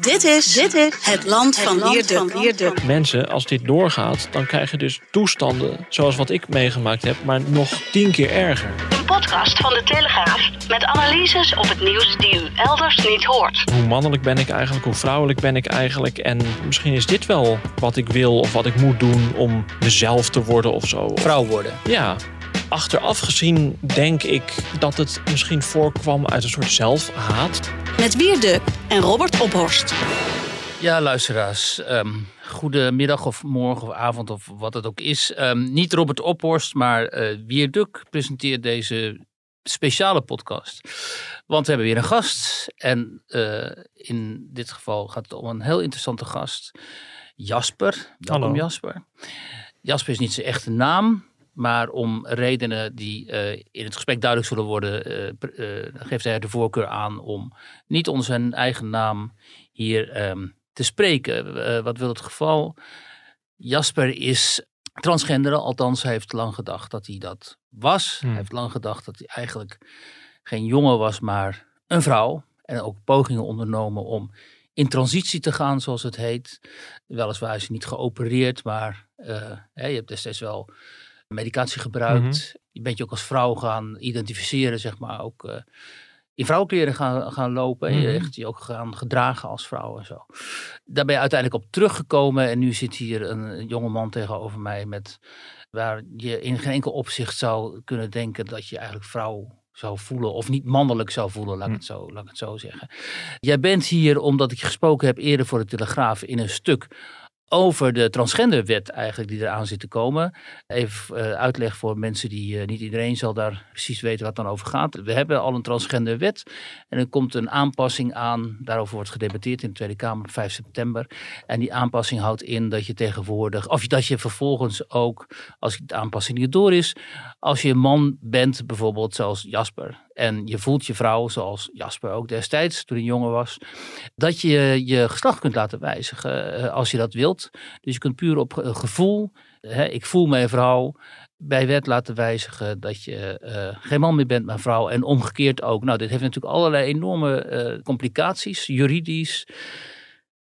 Dit is, dit is het land van Leerduk. Mensen, als dit doorgaat, dan krijg je dus toestanden zoals wat ik meegemaakt heb, maar nog tien keer erger. Een podcast van de Telegraaf met analyses op het nieuws die u elders niet hoort. Hoe mannelijk ben ik eigenlijk, hoe vrouwelijk ben ik eigenlijk en misschien is dit wel wat ik wil of wat ik moet doen om mezelf te worden of zo. Vrouw worden. Ja, achteraf gezien denk ik dat het misschien voorkwam uit een soort zelfhaat. Met Wierduk en Robert Ophorst. Ja, luisteraars. Um, goedemiddag of morgen of avond of wat het ook is. Um, niet Robert Ophorst, maar uh, Wierduk presenteert deze speciale podcast. Want we hebben weer een gast. En uh, in dit geval gaat het om een heel interessante gast. Jasper. Welkom Hallo. Jasper. Jasper is niet zijn echte naam. Maar om redenen die uh, in het gesprek duidelijk zullen worden, uh, uh, geeft hij de voorkeur aan om niet onder zijn eigen naam hier um, te spreken. wat wil het geval? Jasper is transgender, althans hij heeft lang gedacht dat hij dat was. Hmm. Hij heeft lang gedacht dat hij eigenlijk geen jongen was, maar een vrouw. En ook pogingen ondernomen om in transitie te gaan, zoals het heet. Weliswaar is hij niet geopereerd, maar je hebt destijds wel medicatie gebruikt. Mm -hmm. Je bent je ook als vrouw gaan identificeren, zeg maar. Ook uh, in vrouwenkleren gaan, gaan lopen. Mm -hmm. En je echt je ook gaan gedragen als vrouw en zo. Daar ben je uiteindelijk op teruggekomen. En nu zit hier een, een jonge man tegenover mij. Met, waar je in geen enkel opzicht zou kunnen denken dat je eigenlijk vrouw zou voelen. Of niet mannelijk zou voelen, laat ik, het zo, laat ik het zo zeggen. Jij bent hier omdat ik gesproken heb eerder voor de Telegraaf in een stuk over de transgenderwet eigenlijk die eraan zit te komen. Even uh, uitleg voor mensen die, uh, niet iedereen zal daar precies weten wat dan over gaat. We hebben al een transgenderwet en er komt een aanpassing aan. Daarover wordt gedebatteerd in de Tweede Kamer op 5 september. En die aanpassing houdt in dat je tegenwoordig, of dat je vervolgens ook, als de aanpassing niet door is, als je een man bent bijvoorbeeld zoals Jasper en je voelt je vrouw zoals Jasper ook destijds toen hij jonger was, dat je je geslacht kunt laten wijzigen uh, als je dat wilt. Dus je kunt puur op gevoel, hè, ik voel mijn vrouw, bij wet laten wijzigen dat je uh, geen man meer bent, maar vrouw. En omgekeerd ook. Nou, dit heeft natuurlijk allerlei enorme uh, complicaties, juridisch,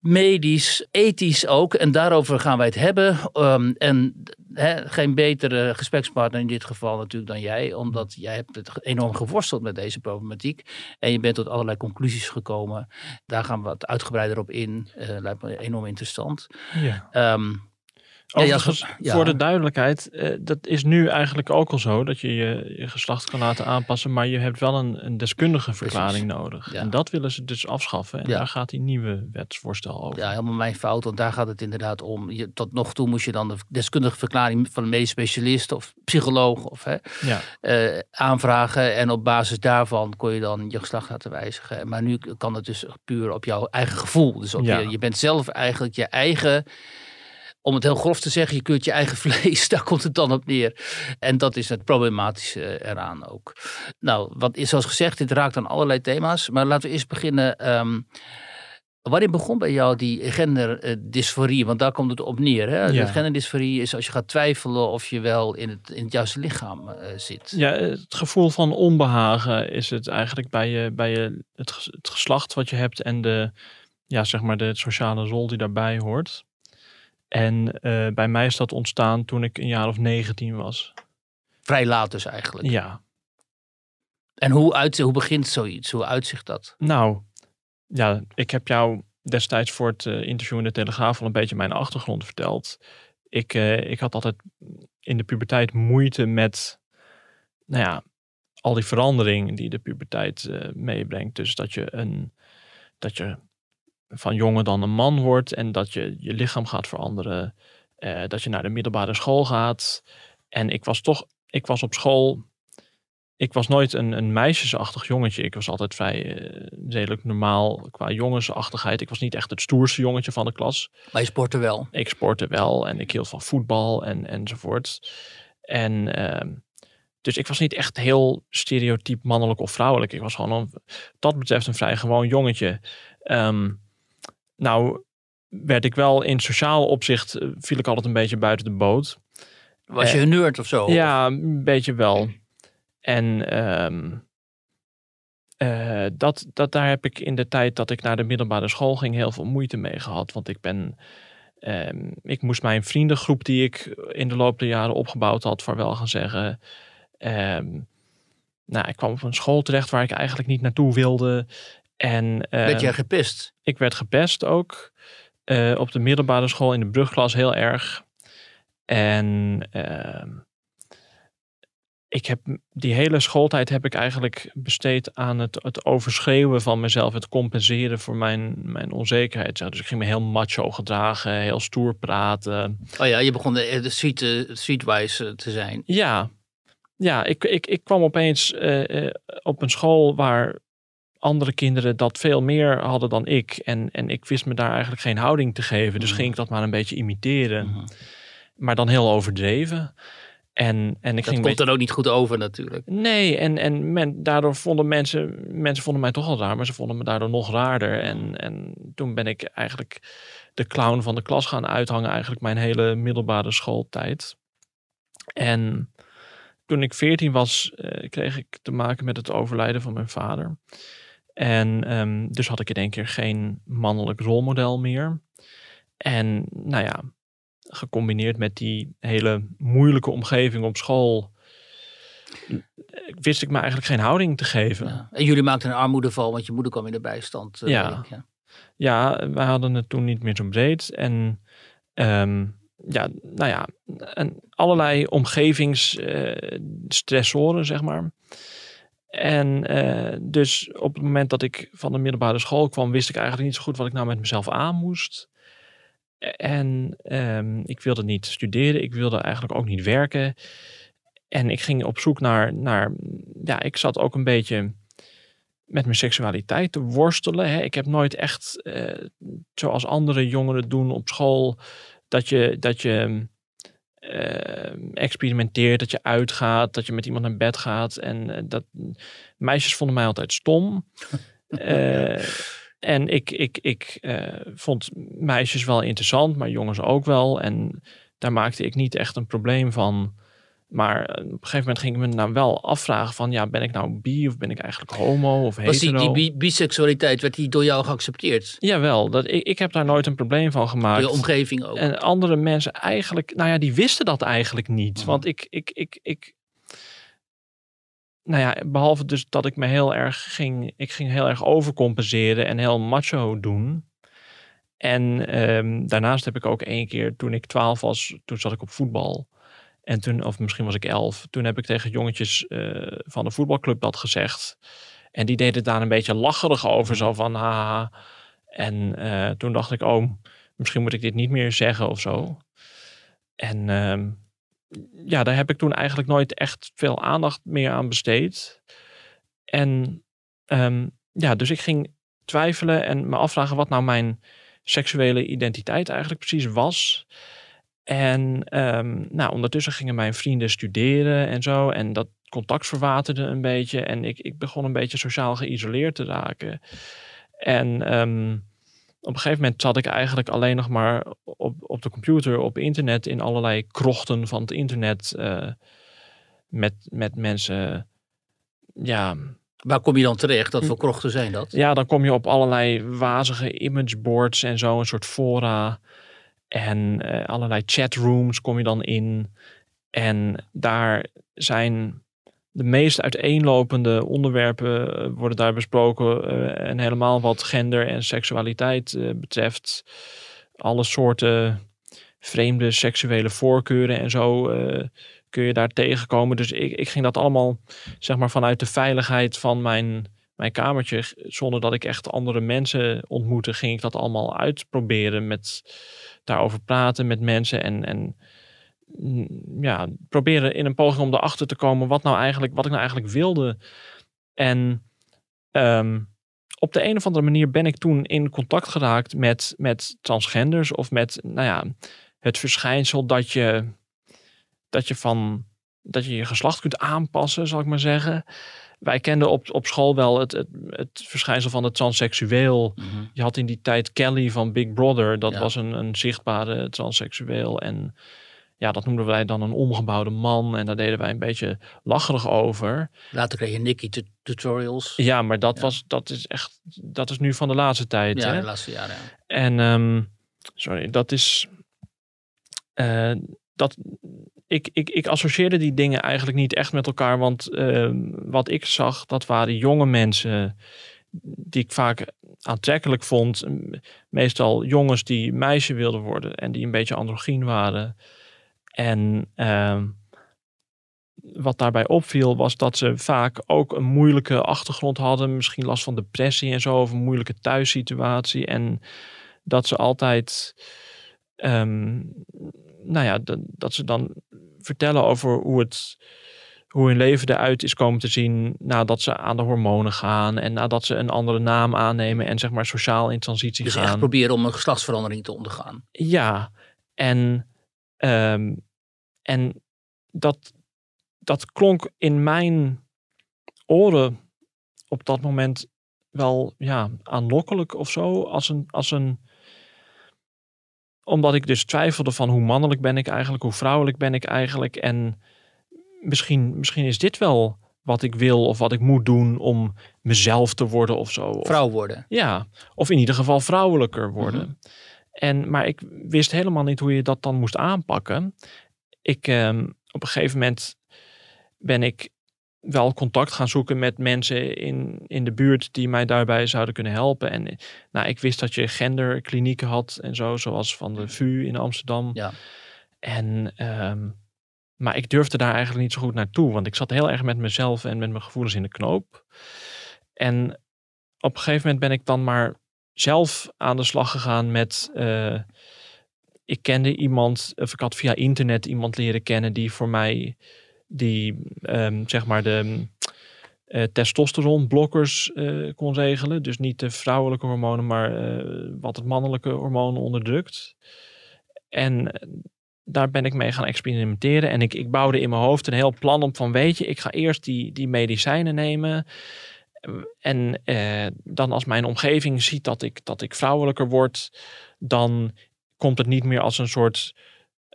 medisch, ethisch ook. En daarover gaan wij het hebben. Um, en he, geen betere gesprekspartner in dit geval natuurlijk dan jij. Omdat jij hebt het enorm geworsteld met deze problematiek. En je bent tot allerlei conclusies gekomen. Daar gaan we wat uitgebreider op in. Uh, lijkt me enorm interessant. Ja. Um, Overigens, ja, ja. voor de duidelijkheid, uh, dat is nu eigenlijk ook al zo dat je, je je geslacht kan laten aanpassen, maar je hebt wel een, een deskundige verklaring Precies. nodig. Ja. En dat willen ze dus afschaffen. En daar gaat die nieuwe wetsvoorstel over. Ja, helemaal mijn fout, want daar gaat het inderdaad om. Je, tot nog toe moest je dan de deskundige verklaring van een medisch specialist of psycholoog of, hè, uh, aanvragen. En op basis daarvan kon je dan je geslacht laten wijzigen. Maar nu kan het dus puur op jouw eigen gevoel. Dus op je, je bent zelf eigenlijk je eigen om het heel grof te zeggen, je keurt je eigen vlees, daar komt het dan op neer. En dat is het problematische eraan ook. Nou, wat is zoals gezegd, dit raakt aan allerlei thema's. Maar laten we eerst beginnen. Um, Wanneer begon bij jou die genderdysforie? Want daar komt het op neer. Hè? Ja. Genderdysforie is als je gaat twijfelen of je wel in het, in het juiste lichaam uh, zit. Ja, het gevoel van onbehagen is het eigenlijk bij, je, bij je, het, het geslacht wat je hebt en de, ja, zeg maar de sociale rol die daarbij hoort. En uh, bij mij is dat ontstaan toen ik een jaar of 19 was. Vrij laat dus eigenlijk. Ja. En hoe, uit, hoe begint zoiets? Hoe uitzicht dat? Nou, ja, ik heb jou destijds voor het uh, interview in de Telegraaf al een beetje mijn achtergrond verteld. Ik, uh, ik had altijd in de puberteit moeite met, nou ja, al die verandering die de puberteit meebrengt. Dus dat je een, dat je van jongen dan een man wordt en dat je je lichaam gaat veranderen. Uh, dat je naar de middelbare school gaat. En ik was toch, ik was op school, ik was nooit een, een meisjesachtig jongetje. Ik was altijd vrij uh, redelijk normaal qua jongensachtigheid. Ik was niet echt het stoerste jongetje van de klas. Maar je sportte wel? Ik sportte wel en ik hield van voetbal en, enzovoort. En uh, dus ik was niet echt heel stereotyp mannelijk of vrouwelijk. Ik was gewoon, een, dat betreft, een vrij gewoon jongetje. Um, nou, werd ik wel in sociaal opzicht, viel ik altijd een beetje buiten de boot. Was je een nerd of zo? Ja, een beetje wel. En um, eh, dat, dat, daar heb ik in de tijd dat ik naar de middelbare school ging heel veel moeite mee gehad. Want ik ben, ehm, ik moest mijn vriendengroep die ik in de loop der jaren opgebouwd had, vaarwel gaan zeggen. Ehm, nou, ik kwam op een school terecht waar ik eigenlijk niet naartoe wilde. En, Werd ehm, jij gepest? Ik werd gepest ook. eh, op de middelbare school in de brugklas heel erg. En ehm, ik heb die hele schooltijd heb ik eigenlijk besteed aan het, het overschreeuwen van mezelf. Het compenseren voor mijn, mijn onzekerheid. Dus ik ging me heel macho gedragen, heel stoer praten. Oh ja, je begon de, de street, eh, streetwise eh, te zijn. Ja, ja ik, ik, ik kwam opeens eh, eh, op een school waar andere kinderen dat veel meer hadden dan ik. En, en ik wist me daar eigenlijk geen houding te geven. Dus Mhm. ging ik dat maar een beetje imiteren. Mhm. Maar dan heel overdreven. En, en ik Dat ging komt beetje... dan ook niet goed over natuurlijk. Nee, en, en men, daardoor vonden mensen... Mensen vonden mij toch al raar, maar ze vonden me daardoor nog raarder. En, en toen ben ik eigenlijk de clown van de klas gaan uithangen. Eigenlijk mijn hele middelbare schooltijd. En toen ik 14 was, eh, kreeg ik te maken met het overlijden van mijn vader. En ehm, dus had ik in één keer geen mannelijk rolmodel meer. En nou ja, gecombineerd met die hele moeilijke omgeving op school, eh, wist ik me eigenlijk geen houding te geven. Ja. En jullie maakten een armoedeval, want je moeder kwam in de bijstand. eh, Ja. ik, ja. Ja, wij hadden het toen niet meer zo breed. En ehm, ja, nou ja, en allerlei omgevingsstressoren, zeg maar. En eh, dus op het moment dat ik van de middelbare school kwam, wist ik eigenlijk niet zo goed wat ik nou met mezelf aan moest. En ehm, ik wilde niet studeren, ik wilde eigenlijk ook niet werken. En ik ging op zoek naar, naar ja, ik zat ook een beetje met mijn seksualiteit te worstelen. Hè. Ik heb nooit echt, eh, zoals andere jongeren doen op school, dat je, dat je experimenteert, dat je uitgaat, dat je met iemand naar bed gaat. En eh, dat meisjes vonden mij altijd stom. Eh, en ik, ik, ik eh, vond meisjes wel interessant, maar jongens ook wel. En daar maakte ik niet echt een probleem van. Maar eh, op een gegeven moment ging ik me nou wel afvragen van... ja, ben ik nou bi of ben ik eigenlijk homo of Was die, hetero? die bi- biseksualiteit, werd die door jou geaccepteerd? Jawel, dat, ik, ik heb daar nooit een probleem van Door gemaakt. je omgeving ook? En andere mensen eigenlijk, nou ja, die wisten dat eigenlijk niet. Want ik, ik, ik, ik, nou ja, behalve dus dat ik me heel erg ging, ik ging heel erg overcompenseren en heel macho doen. En ehm, daarnaast heb ik ook één keer, toen ik twaalf was, toen zat ik op voetbal. En toen, of misschien was ik elf, toen heb ik tegen jongetjes eh, van de voetbalclub dat gezegd. En die deden daar een beetje lacherig over, zo van haha. En eh, toen dacht ik, oh, misschien moet ik dit niet meer zeggen of zo. En ehm, ja, daar heb ik toen eigenlijk nooit echt veel aandacht meer aan besteed. En ehm, ja, dus ik ging twijfelen en me afvragen wat nou mijn seksuele identiteit eigenlijk precies was. En ehm, nou, ondertussen gingen mijn vrienden studeren en zo. En dat contact verwaterde een beetje. En ik, ik begon een beetje sociaal geïsoleerd te raken. En ehm, op een gegeven moment zat ik eigenlijk alleen nog maar op, op de computer, op internet, in allerlei krochten van het internet. eh, met, met mensen. Ja, Waar kom je dan terecht? Dat voor krochten zijn dat? ja, dan kom je op allerlei wazige imageboards en zo, een soort fora. En eh, allerlei chatrooms kom je dan in. En daar zijn de meest uiteenlopende onderwerpen eh, worden daar besproken. eh, en helemaal wat gender en seksualiteit betreft. Alle soorten vreemde seksuele voorkeuren en zo kun je daar tegenkomen. Dus ik, ik ging dat allemaal zeg maar vanuit de veiligheid van mijn, mijn kamertje, zonder dat ik echt andere mensen ontmoette, ging ik dat allemaal uitproberen met daarover praten met mensen en, en mm, ja, proberen in een poging om erachter te komen wat nou eigenlijk, wat ik nou eigenlijk wilde. En ehm, op de een of andere manier ben ik toen in contact geraakt met, met transgenders of met, nou ja, het verschijnsel dat je, dat je van, dat je je geslacht kunt aanpassen, zal ik maar zeggen. Wij kenden op, op school wel het, het, het verschijnsel van het transseksueel. Mhm. Je had in die tijd Kelly van Big Brother. Dat Ja. was een, een zichtbare transseksueel. En ja, dat noemden wij dan een omgebouwde man. En daar deden wij een beetje lacherig over. Later kreeg je Nicky tu- tutorials. Ja, maar dat Ja. was, dat is echt, dat is nu van de laatste tijd. Ja, hè? de laatste jaren. Ja. En ehm, sorry, dat is. eh, dat, ik, ik, ik associeerde die dingen eigenlijk niet echt met elkaar. Want ehm, wat ik zag, dat waren jonge mensen die ik vaak aantrekkelijk vond. Meestal jongens die meisje wilden worden en die een beetje androgyn waren. En ehm, wat daarbij opviel was dat ze vaak ook een moeilijke achtergrond hadden. Misschien last van depressie en zo, of een moeilijke thuissituatie. En dat ze altijd, ehm, nou ja, dat, dat ze dan vertellen over hoe het, hoe hun leven eruit is komen te zien nadat ze aan de hormonen gaan en nadat ze een andere naam aannemen en zeg maar sociaal in transitie Dus gaan. echt proberen om een geslachtsverandering te ondergaan. Ja, en, ehm, en dat, dat klonk in mijn oren op dat moment wel ja, aanlokkelijk of zo. Als een, als een, omdat ik dus twijfelde van hoe mannelijk ben ik eigenlijk, hoe vrouwelijk ben ik eigenlijk. En misschien, misschien is dit wel wat ik wil of wat ik moet doen om mezelf te worden of zo. Of- Vrouw worden. ja, of in ieder geval vrouwelijker worden. Mhm. En, maar ik wist helemaal niet hoe je dat dan moest aanpakken. Ik, ehm, op een gegeven moment ben ik wel contact gaan zoeken met mensen in, in de buurt die mij daarbij zouden kunnen helpen. En nou, ik wist dat je genderklinieken had en zo, zoals van de VU in Amsterdam. Ja. En, ehm, maar ik durfde daar eigenlijk niet zo goed naartoe, want ik zat heel erg met mezelf en met mijn gevoelens in de knoop. En op een gegeven moment ben ik dan maar zelf aan de slag gegaan met. eh, ik kende iemand, of ik had via internet iemand leren kennen die voor mij, die ehm, zeg maar de eh testosteronblokkers eh, kon regelen. Dus niet de vrouwelijke hormonen, maar eh, wat het mannelijke hormoon onderdrukt. En daar ben ik mee gaan experimenteren. En ik, ik bouwde in mijn hoofd een heel plan op van, weet je, ik ga eerst die, die medicijnen nemen. En dan als mijn omgeving ziet dat ik, dat ik vrouwelijker word, dan komt het niet meer als een soort,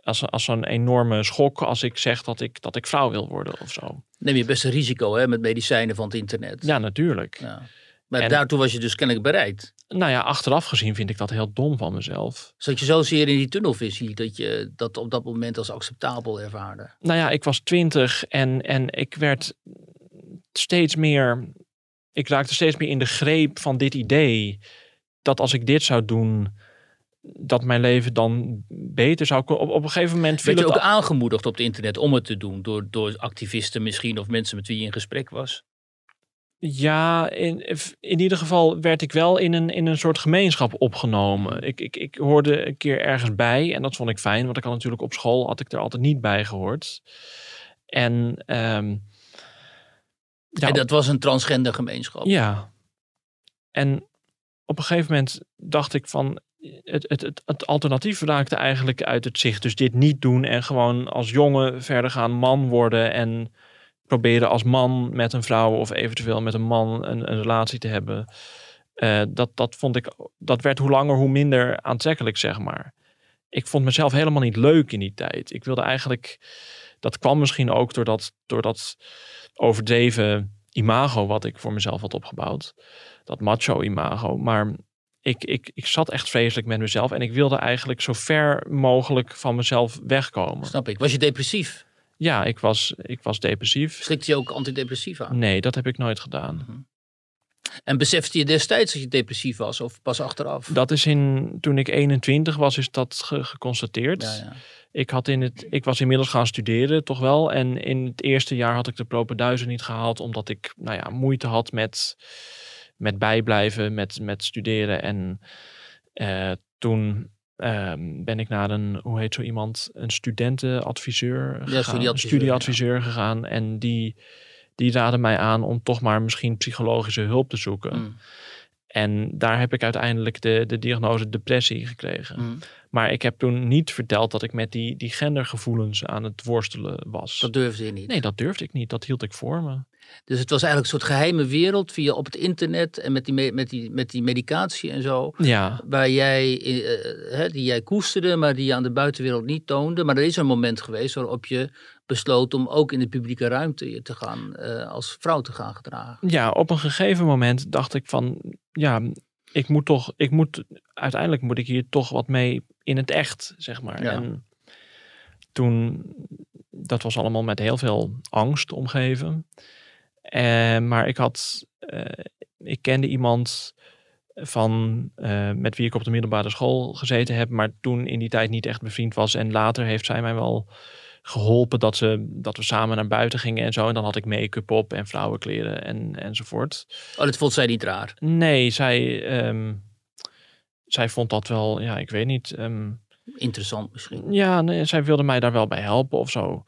als, als een enorme schok als ik zeg dat ik, dat ik vrouw wil worden of zo. Neem je best een risico hè, met medicijnen van het internet. Ja, natuurlijk. Ja. Maar En- daartoe was je dus kennelijk bereid. Nou ja, achteraf gezien vind ik dat heel dom van mezelf. Zat je zozeer in die tunnelvisie dat je dat op dat moment als acceptabel ervaarde? Nou ja, ik was twintig en, en ik werd steeds meer. Ik raakte steeds meer in de greep van dit idee. Dat als ik dit zou doen, dat mijn leven dan beter zou kunnen. Op, op een gegeven moment Werd je ook aangemoedigd op het internet om het te doen? Door, door activisten misschien of mensen met wie je in gesprek was? Ja, in, in ieder geval werd ik wel in een, in een soort gemeenschap opgenomen. Ik, ik, ik hoorde een keer ergens bij en dat vond ik fijn, want ik had natuurlijk op school had ik er altijd niet bij gehoord. En, ehm, ja, En dat was een transgender gemeenschap. ja. En op een gegeven moment dacht ik van het, alternatief raakte eigenlijk uit het zicht. Dus dit niet doen en gewoon als jongen verder gaan man worden en proberen als man met een vrouw of eventueel met een man een, een relatie te hebben. Eh, dat, dat vond ik, dat werd hoe langer hoe minder aantrekkelijk, zeg maar. Ik vond mezelf helemaal niet leuk in die tijd. Ik wilde eigenlijk, dat kwam misschien ook door dat, door overdreven imago wat ik voor mezelf had opgebouwd. Dat macho imago. Maar ik, ik, ik zat echt vreselijk met mezelf en ik wilde eigenlijk zo ver mogelijk van mezelf wegkomen. Snap ik. Was je depressief? Ja, ik was, ik was depressief. Slikte je ook antidepressiva? Nee, dat heb ik nooit gedaan. En besefte je destijds dat je depressief was of pas achteraf? Dat is in, toen ik 21 was, is dat ge- geconstateerd. Ja, ja. Ik, had in het, ik was inmiddels gaan studeren, toch wel. En in het eerste jaar had ik de propenduizen niet gehaald, omdat ik nou ja, moeite had met, met bijblijven, met, met studeren. En eh, toen ehm, ben ik naar een, hoe heet zo iemand, een studentenadviseur gegaan. studieadviseur, een studieadviseur gegaan. En die, die raadde mij aan om toch maar misschien psychologische hulp te zoeken. Mm. En daar heb ik uiteindelijk de, de diagnose depressie gekregen. Mm. Maar ik heb toen niet verteld dat ik met die, die gendergevoelens aan het worstelen was. Dat durfde je niet. Nee, dat durfde ik niet. Dat hield ik voor me. Dus het was eigenlijk een soort geheime wereld via op het internet en met die, me- met die, met die medicatie en zo. Ja, Waar jij, eh, hè, die jij koesterde, maar die je aan de buitenwereld niet toonde. Maar er is een moment geweest waarop je besloot om ook in de publieke ruimte te gaan, eh, als vrouw te gaan gedragen. ja, op een gegeven moment dacht ik van, ja, ik moet toch, ik moet, uiteindelijk moet ik hier toch wat mee in het echt, zeg maar. Ja. En toen, dat was allemaal met heel veel angst omgeven. Eh, maar ik had, eh, ik kende iemand van, met wie ik op de middelbare school gezeten heb, maar toen in die tijd niet echt bevriend was. En later heeft zij mij wel geholpen dat, ze, dat we samen naar buiten gingen en zo. En dan had ik make-up op en vrouwenkleren en, enzovoort. Oh, dat vond zij niet raar. Nee, zij, ehm, zij vond dat wel, ja, ik weet niet. ehm, Interessant misschien. ja, nee, zij wilde mij daar wel bij helpen of zo.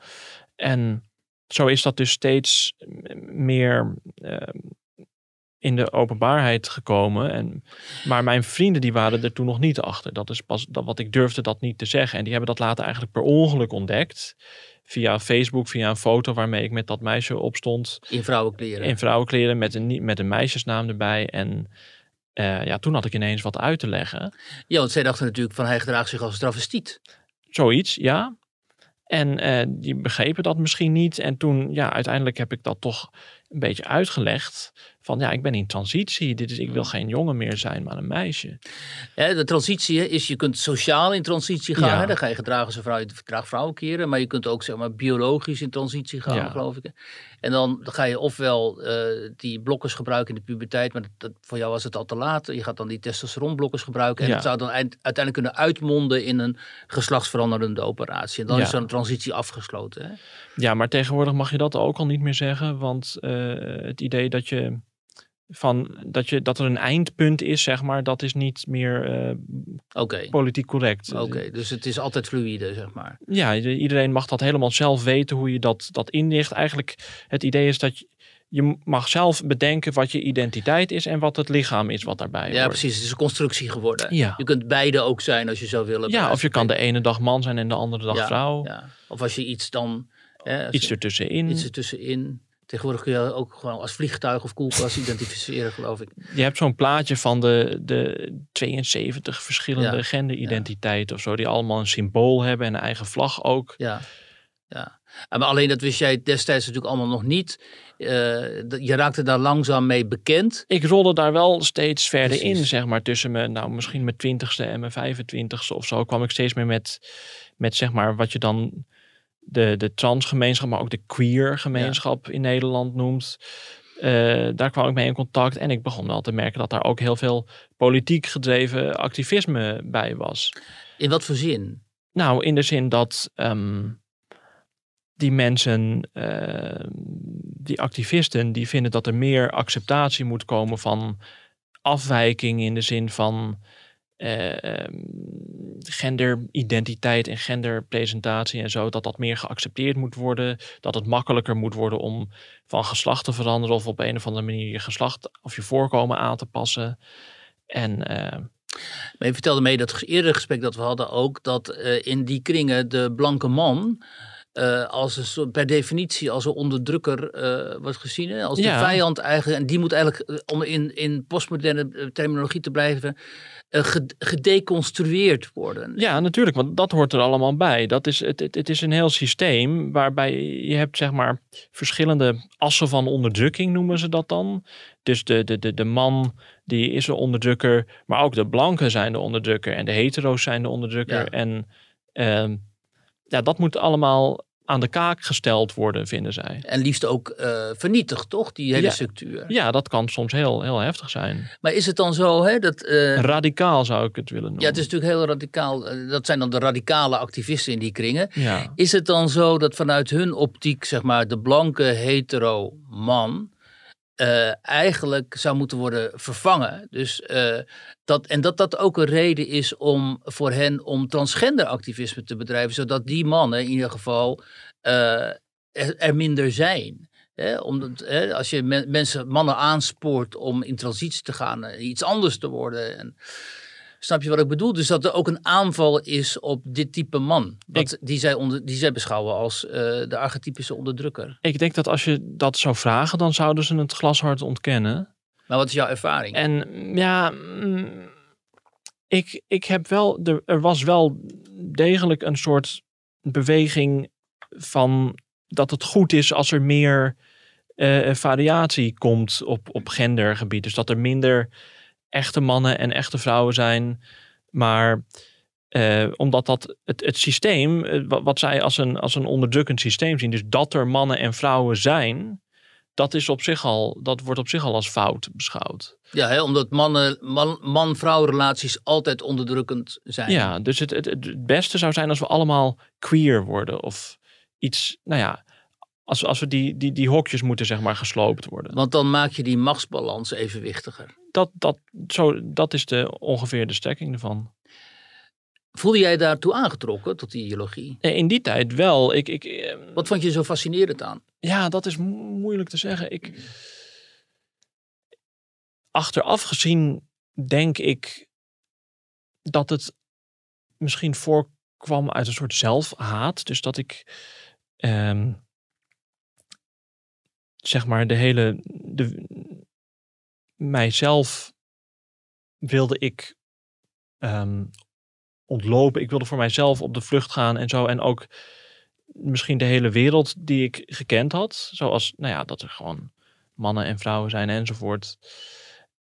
En zo is dat dus steeds meer ehm, in de openbaarheid gekomen. En, maar mijn vrienden die waren er toen nog niet achter. Dat is pas dat, wat ik durfde dat niet te zeggen. En die hebben dat later eigenlijk per ongeluk ontdekt. Via Facebook, via een foto waarmee ik met dat meisje opstond. In vrouwenkleren. In vrouwenkleren met een, met een meisjesnaam erbij. En eh, ja, toen had ik ineens wat uit te leggen. Ja, want zij dachten natuurlijk van hij gedraagt zich als een travestiet. Zoiets, ja. En eh, die begrepen dat misschien niet. En toen, ja, uiteindelijk heb ik dat toch een beetje uitgelegd. Van ja, ik ben in transitie. Dit is, ik wil geen jongen meer zijn, maar een meisje. De transitie is, je kunt sociaal in transitie gaan. Ja. Hè, dan ga je gedragen als een vrouw, je draagt vrouwenkeren. Maar je kunt ook zeg maar biologisch in transitie gaan, Ja. geloof ik. En dan ga je ofwel eh, die blokkers gebruiken in de puberteit. Maar dat, dat- voor jou was het al te laat. Je gaat dan die testosteronblokkers gebruiken. En dat zou dan eind- uiteindelijk kunnen uitmonden in een geslachtsveranderende operatie. En dan is zo'n transitie afgesloten. Hè? Ja, maar tegenwoordig mag je dat ook al niet meer zeggen. Want eh, het idee dat je van dat, je, dat er een eindpunt is, zeg maar, dat is niet meer eh, politiek correct. Oké, dus het is altijd fluïde, zeg maar. Ja, iedereen mag dat helemaal zelf weten hoe je dat, dat inricht. Eigenlijk het idee is dat je, je mag zelf bedenken wat je identiteit is en wat het lichaam is wat daarbij Ja, hoort. precies. Het is een constructie geworden. Ja. Je kunt beide ook zijn als je zou willen. Ja, of je kan de ene dag man zijn en de andere dag Ja, vrouw. Ja. Of als je iets dan... Hè, Iets je- ertussenin. iets ertussenin. Tegenwoordig kun je ook gewoon als vliegtuig of koelkast identificeren, geloof ik. Je hebt zo'n plaatje van de, de 72 verschillende Ja, genderidentiteiten of zo, die allemaal een symbool hebben en een eigen vlag ook. Ja. ja. Maar alleen dat wist jij destijds natuurlijk allemaal nog niet. Eh, je raakte daar langzaam mee bekend. Ik rolde daar wel steeds verder Precies. in, zeg maar, tussen mijn, nou, misschien mijn twintigste en mijn 25ste of zo, kwam ik steeds meer met, met zeg maar, wat je dan de, de transgemeenschap, maar ook de queer gemeenschap in Nederland noemt. Eh, daar kwam ik mee in contact en ik begon wel te merken dat daar ook heel veel politiek gedreven activisme bij was. In wat voor zin? Nou, in de zin dat ehm, die mensen, eh, die activisten, die vinden dat er meer acceptatie moet komen van afwijking in de zin van ehm, genderidentiteit en genderpresentatie en zo, dat dat meer geaccepteerd moet worden, dat het makkelijker moet worden om van geslacht te veranderen of op een of andere manier je geslacht of je voorkomen aan te passen. En eh, Maar je vertelde mee dat eerdere gesprek dat we hadden ook, dat eh, in die kringen de blanke man eh, als een soort, per definitie als een onderdrukker wordt gezien. Hè? Als de Ja. vijand eigenlijk, en die moet eigenlijk, om in, in postmoderne terminologie te blijven, gedeconstrueerd worden. Ja, natuurlijk, want dat hoort er allemaal bij. Dat is, het, het, is een heel systeem waarbij je hebt zeg maar verschillende assen van onderdrukking noemen ze dat dan. Dus de, de, de, de man die is de onderdrukker, maar ook de blanken zijn de onderdrukker en de hetero's zijn de onderdrukker. Ja. En ehm, ja, dat moet allemaal aan de kaak gesteld worden, vinden zij. En liefst ook eh, vernietigd, toch? Die hele Ja. structuur. Ja, dat kan soms heel, heel heftig zijn. Maar is het dan zo hè, dat... eh, Radicaal zou ik het willen noemen. ja, het is natuurlijk heel radicaal. eh, Dat zijn dan de radicale activisten in die kringen. Ja. Is het dan zo dat vanuit hun optiek, zeg maar, de blanke hetero man eh, eigenlijk zou moeten worden vervangen? Dus, eh, dat, en dat dat ook een reden is om voor hen om transgender activisme te bedrijven, zodat die mannen in ieder geval eh, er, er minder zijn. Omdat, als je men- mensen, mannen aanspoort om in transitie te gaan, iets anders te worden. En, snap je wat ik bedoel? Dus dat er ook een aanval is op dit type man. Wat, die, zij onder, die zij beschouwen als eh, de archetypische onderdrukker. Ik denk dat als je dat zou vragen, dan zouden ze het glashard ontkennen. Maar wat is jouw ervaring? En ja, mm, ik, ik heb wel, er, er was wel degelijk een soort beweging van dat het goed is als er meer eh, variatie komt op, op gendergebied. Dus dat er minder echte mannen en echte vrouwen zijn. Maar eh, omdat dat het, het systeem, eh, wat, wat zij als een, als een onderdrukkend systeem zien, dus dat er mannen en vrouwen zijn, dat, is op zich al, dat wordt op zich al als fout beschouwd. Ja, hè, omdat mannen, man- man-vrouw relaties altijd onderdrukkend zijn. Ja, dus het, het, het beste zou zijn als we allemaal queer worden. Of iets, nou ja, als, als we die, die, die hokjes moeten zeg maar gesloopt worden. Want dan maak je die machtsbalans evenwichtiger. Dat, dat, zo, dat is de, ongeveer de strekking ervan. Voelde jij daartoe aangetrokken, tot die ideologie? Eh, In die tijd wel. Ik, ik, eh, Wat vond je zo fascinerend aan? Ja, dat is mo- moeilijk te zeggen. Ik, achteraf gezien denk ik dat het misschien voorkwam uit een soort zelfhaat. Dus dat ik ehm, zeg maar de hele de, mijzelf wilde ik ehm, ontlopen. Ik wilde voor mijzelf op de vlucht gaan en zo. En ook misschien de hele wereld die ik gekend had. Zoals, nou ja, dat er gewoon mannen en vrouwen zijn enzovoort.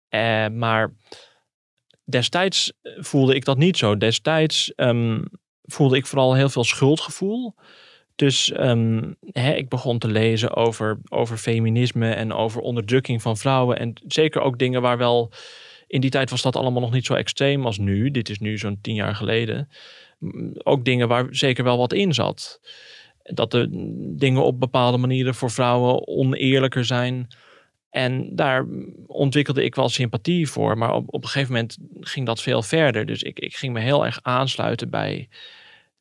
Eh, maar destijds voelde ik dat niet zo. Destijds ehm, voelde ik vooral heel veel schuldgevoel. Dus ehm, hè, ik begon te lezen over, over feminisme en over onderdrukking van vrouwen. En zeker ook dingen waar wel. In die tijd was dat allemaal nog niet zo extreem als nu. Dit is nu zo'n tien jaar geleden. Ook dingen waar zeker wel wat in zat. Dat de dingen op bepaalde manieren voor vrouwen oneerlijker zijn. En daar ontwikkelde ik wel sympathie voor. Maar op, op een gegeven moment ging dat veel verder. Dus ik, ik ging me heel erg aansluiten bij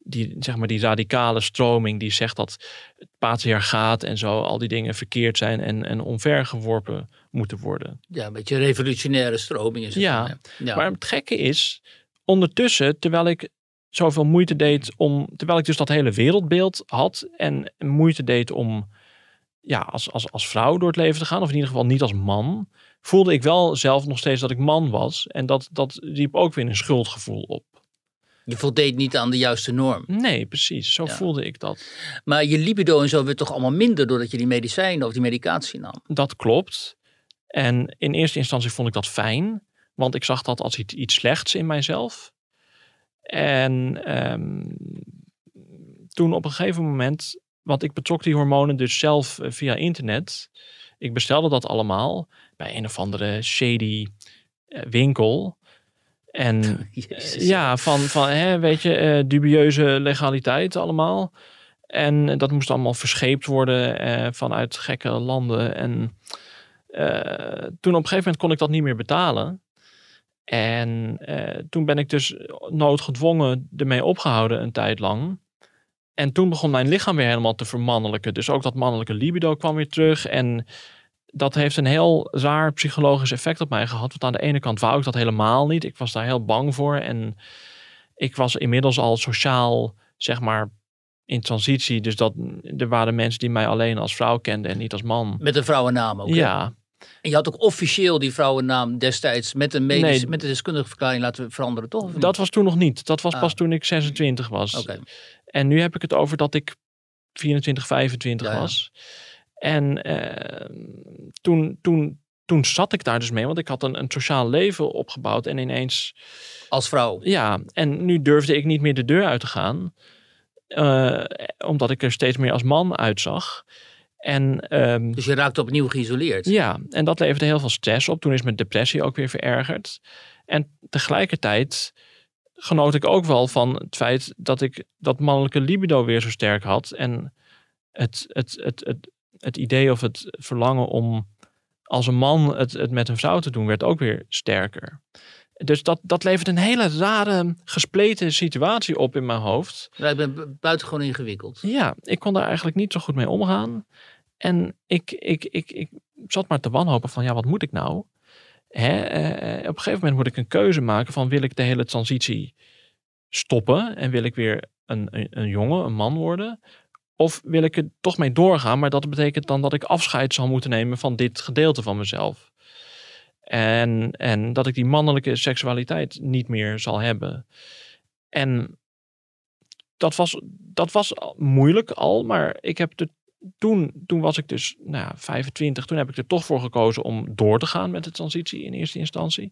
die, zeg maar, die radicale stroming die zegt dat het patriarchaat en zo, al die dingen verkeerd zijn en, en omvergeworpen moeten worden. Ja, een beetje revolutionaire stroming is het. Ja, dan, hè? ja. Maar het gekke is, ondertussen, terwijl ik zoveel moeite deed om, terwijl ik dus dat hele wereldbeeld had en moeite deed om ja, als, als, als vrouw door het leven te gaan, of in ieder geval niet als man, voelde ik wel zelf nog steeds dat ik man was. En dat, dat riep ook weer een schuldgevoel op. Je voldeed niet aan de juiste norm. Nee, precies. Zo Ja. voelde ik dat. Maar je libido en zo werd toch allemaal minder doordat je die medicijnen of die medicatie nam. Dat klopt. En in eerste instantie vond ik dat fijn, want ik zag dat als iets, iets slechts in mijzelf. En ehm, toen op een gegeven moment, want ik betrok die hormonen dus zelf eh, via internet. Ik bestelde dat allemaal bij een of andere shady eh, winkel. En Jezus. ja, van, van hè, weet je, eh, dubieuze legaliteit allemaal. En dat moest allemaal verscheept worden eh, vanuit gekke landen. En eh, toen op een gegeven moment kon ik dat niet meer betalen. En eh, toen ben ik dus noodgedwongen ermee opgehouden een tijd lang. En toen begon mijn lichaam weer helemaal te vermannelijken. Dus ook dat mannelijke libido kwam weer terug. En dat heeft een heel raar psychologisch effect op mij gehad. Want aan de ene kant wou ik dat helemaal niet. Ik was daar heel bang voor. En ik was inmiddels al sociaal, zeg maar, in transitie. Dus dat, er waren mensen die mij alleen als vrouw kenden en niet als man. Met een vrouwennaam ook. hè? Ja, En je had ook officieel die vrouwennaam destijds met een medische, Nee. met een deskundige verklaring laten veranderen, toch? Dat was toen nog niet. Dat was Ah. pas toen ik 26 was. Oké. En nu heb ik het over dat ik 24, 25 Ja, ja. En eh, toen, toen, toen zat ik daar dus mee, want ik had een, een sociaal leven opgebouwd. En ineens, Als vrouw. ja, en nu durfde ik niet meer de deur uit te gaan. eh, omdat ik er steeds meer als man uitzag. En ehm, Dus je raakte opnieuw geïsoleerd. ja, en dat leverde heel veel stress op. Toen is mijn depressie ook weer verergerd. En tegelijkertijd genoot ik ook wel van het feit dat ik dat mannelijke libido weer zo sterk had. En het, het, het, het, het idee of het verlangen om als een man het, het met een vrouw te doen, werd ook weer sterker. Dus dat, dat levert een hele rare, gespleten situatie op in mijn hoofd. Ja, ik ben bu- buitengewoon ingewikkeld. Ja, ik kon daar eigenlijk niet zo goed mee omgaan. En ik, ik, ik, ik zat maar te wanhopen van, ja, wat moet ik nou? Hè? eh, op een gegeven moment moet ik een keuze maken van, wil ik de hele transitie stoppen en wil ik weer een, een, een jongen, een man worden? Of wil ik er toch mee doorgaan, maar dat betekent dan dat ik afscheid zal moeten nemen van dit gedeelte van mezelf. En, en dat ik die mannelijke seksualiteit niet meer zal hebben. En dat was, dat was moeilijk al, maar ik heb er toen, toen was ik dus nou ja, 25. Toen heb ik er toch voor gekozen om door te gaan met de transitie in eerste instantie.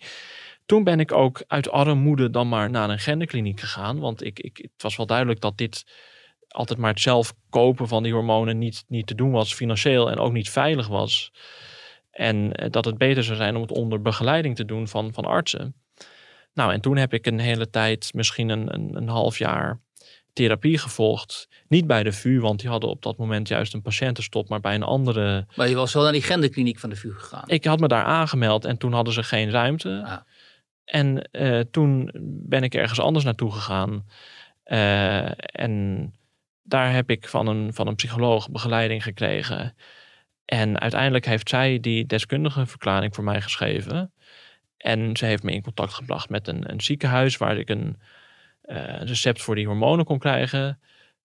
Toen ben ik ook uit armoede dan maar naar een genderkliniek gegaan. Want ik, ik, het was wel duidelijk dat dit altijd maar het zelf kopen van die hormonen niet, niet te doen was financieel en ook niet veilig was. En eh, dat het beter zou zijn om het onder begeleiding te doen van, van artsen. Nou, en toen heb ik een hele tijd, misschien een, een, een half jaar, therapie gevolgd. Niet bij de VU, want die hadden op dat moment juist een patiëntenstop, maar bij een andere. Maar je was wel naar die genderkliniek van de VU gegaan. Ik had me daar aangemeld en toen hadden ze geen ruimte. Ah. En eh, toen ben ik ergens anders naartoe gegaan. Eh, en daar heb ik van een, van een psycholoog begeleiding gekregen. En uiteindelijk heeft zij die deskundige verklaring voor mij geschreven. En ze heeft me in contact gebracht met een, een ziekenhuis waar ik een eh, recept voor die hormonen kon krijgen.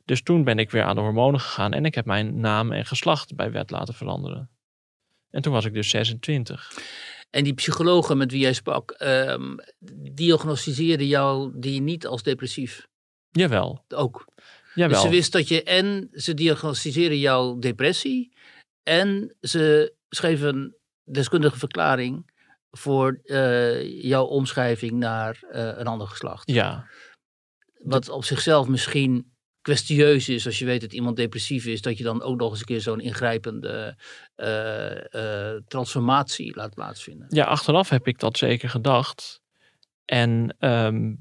Dus toen ben ik weer aan de hormonen gegaan en ik heb mijn naam en geslacht bij wet laten veranderen. En toen was ik dus 26. En die psychologen met wie jij sprak, ehm diagnosticeerden jou die niet als depressief. Jawel, Ook. Jawel. Dus ze wist dat je en ze diagnosticeerden jouw depressie en ze schreven een deskundige verklaring voor eh, jouw omschrijving naar eh, een ander geslacht. Ja, Wat op zichzelf misschien kwestieus is als je weet dat iemand depressief is, dat je dan ook nog eens een keer zo'n ingrijpende eh, transformatie laat plaatsvinden. ja, achteraf heb ik dat zeker gedacht. En ehm,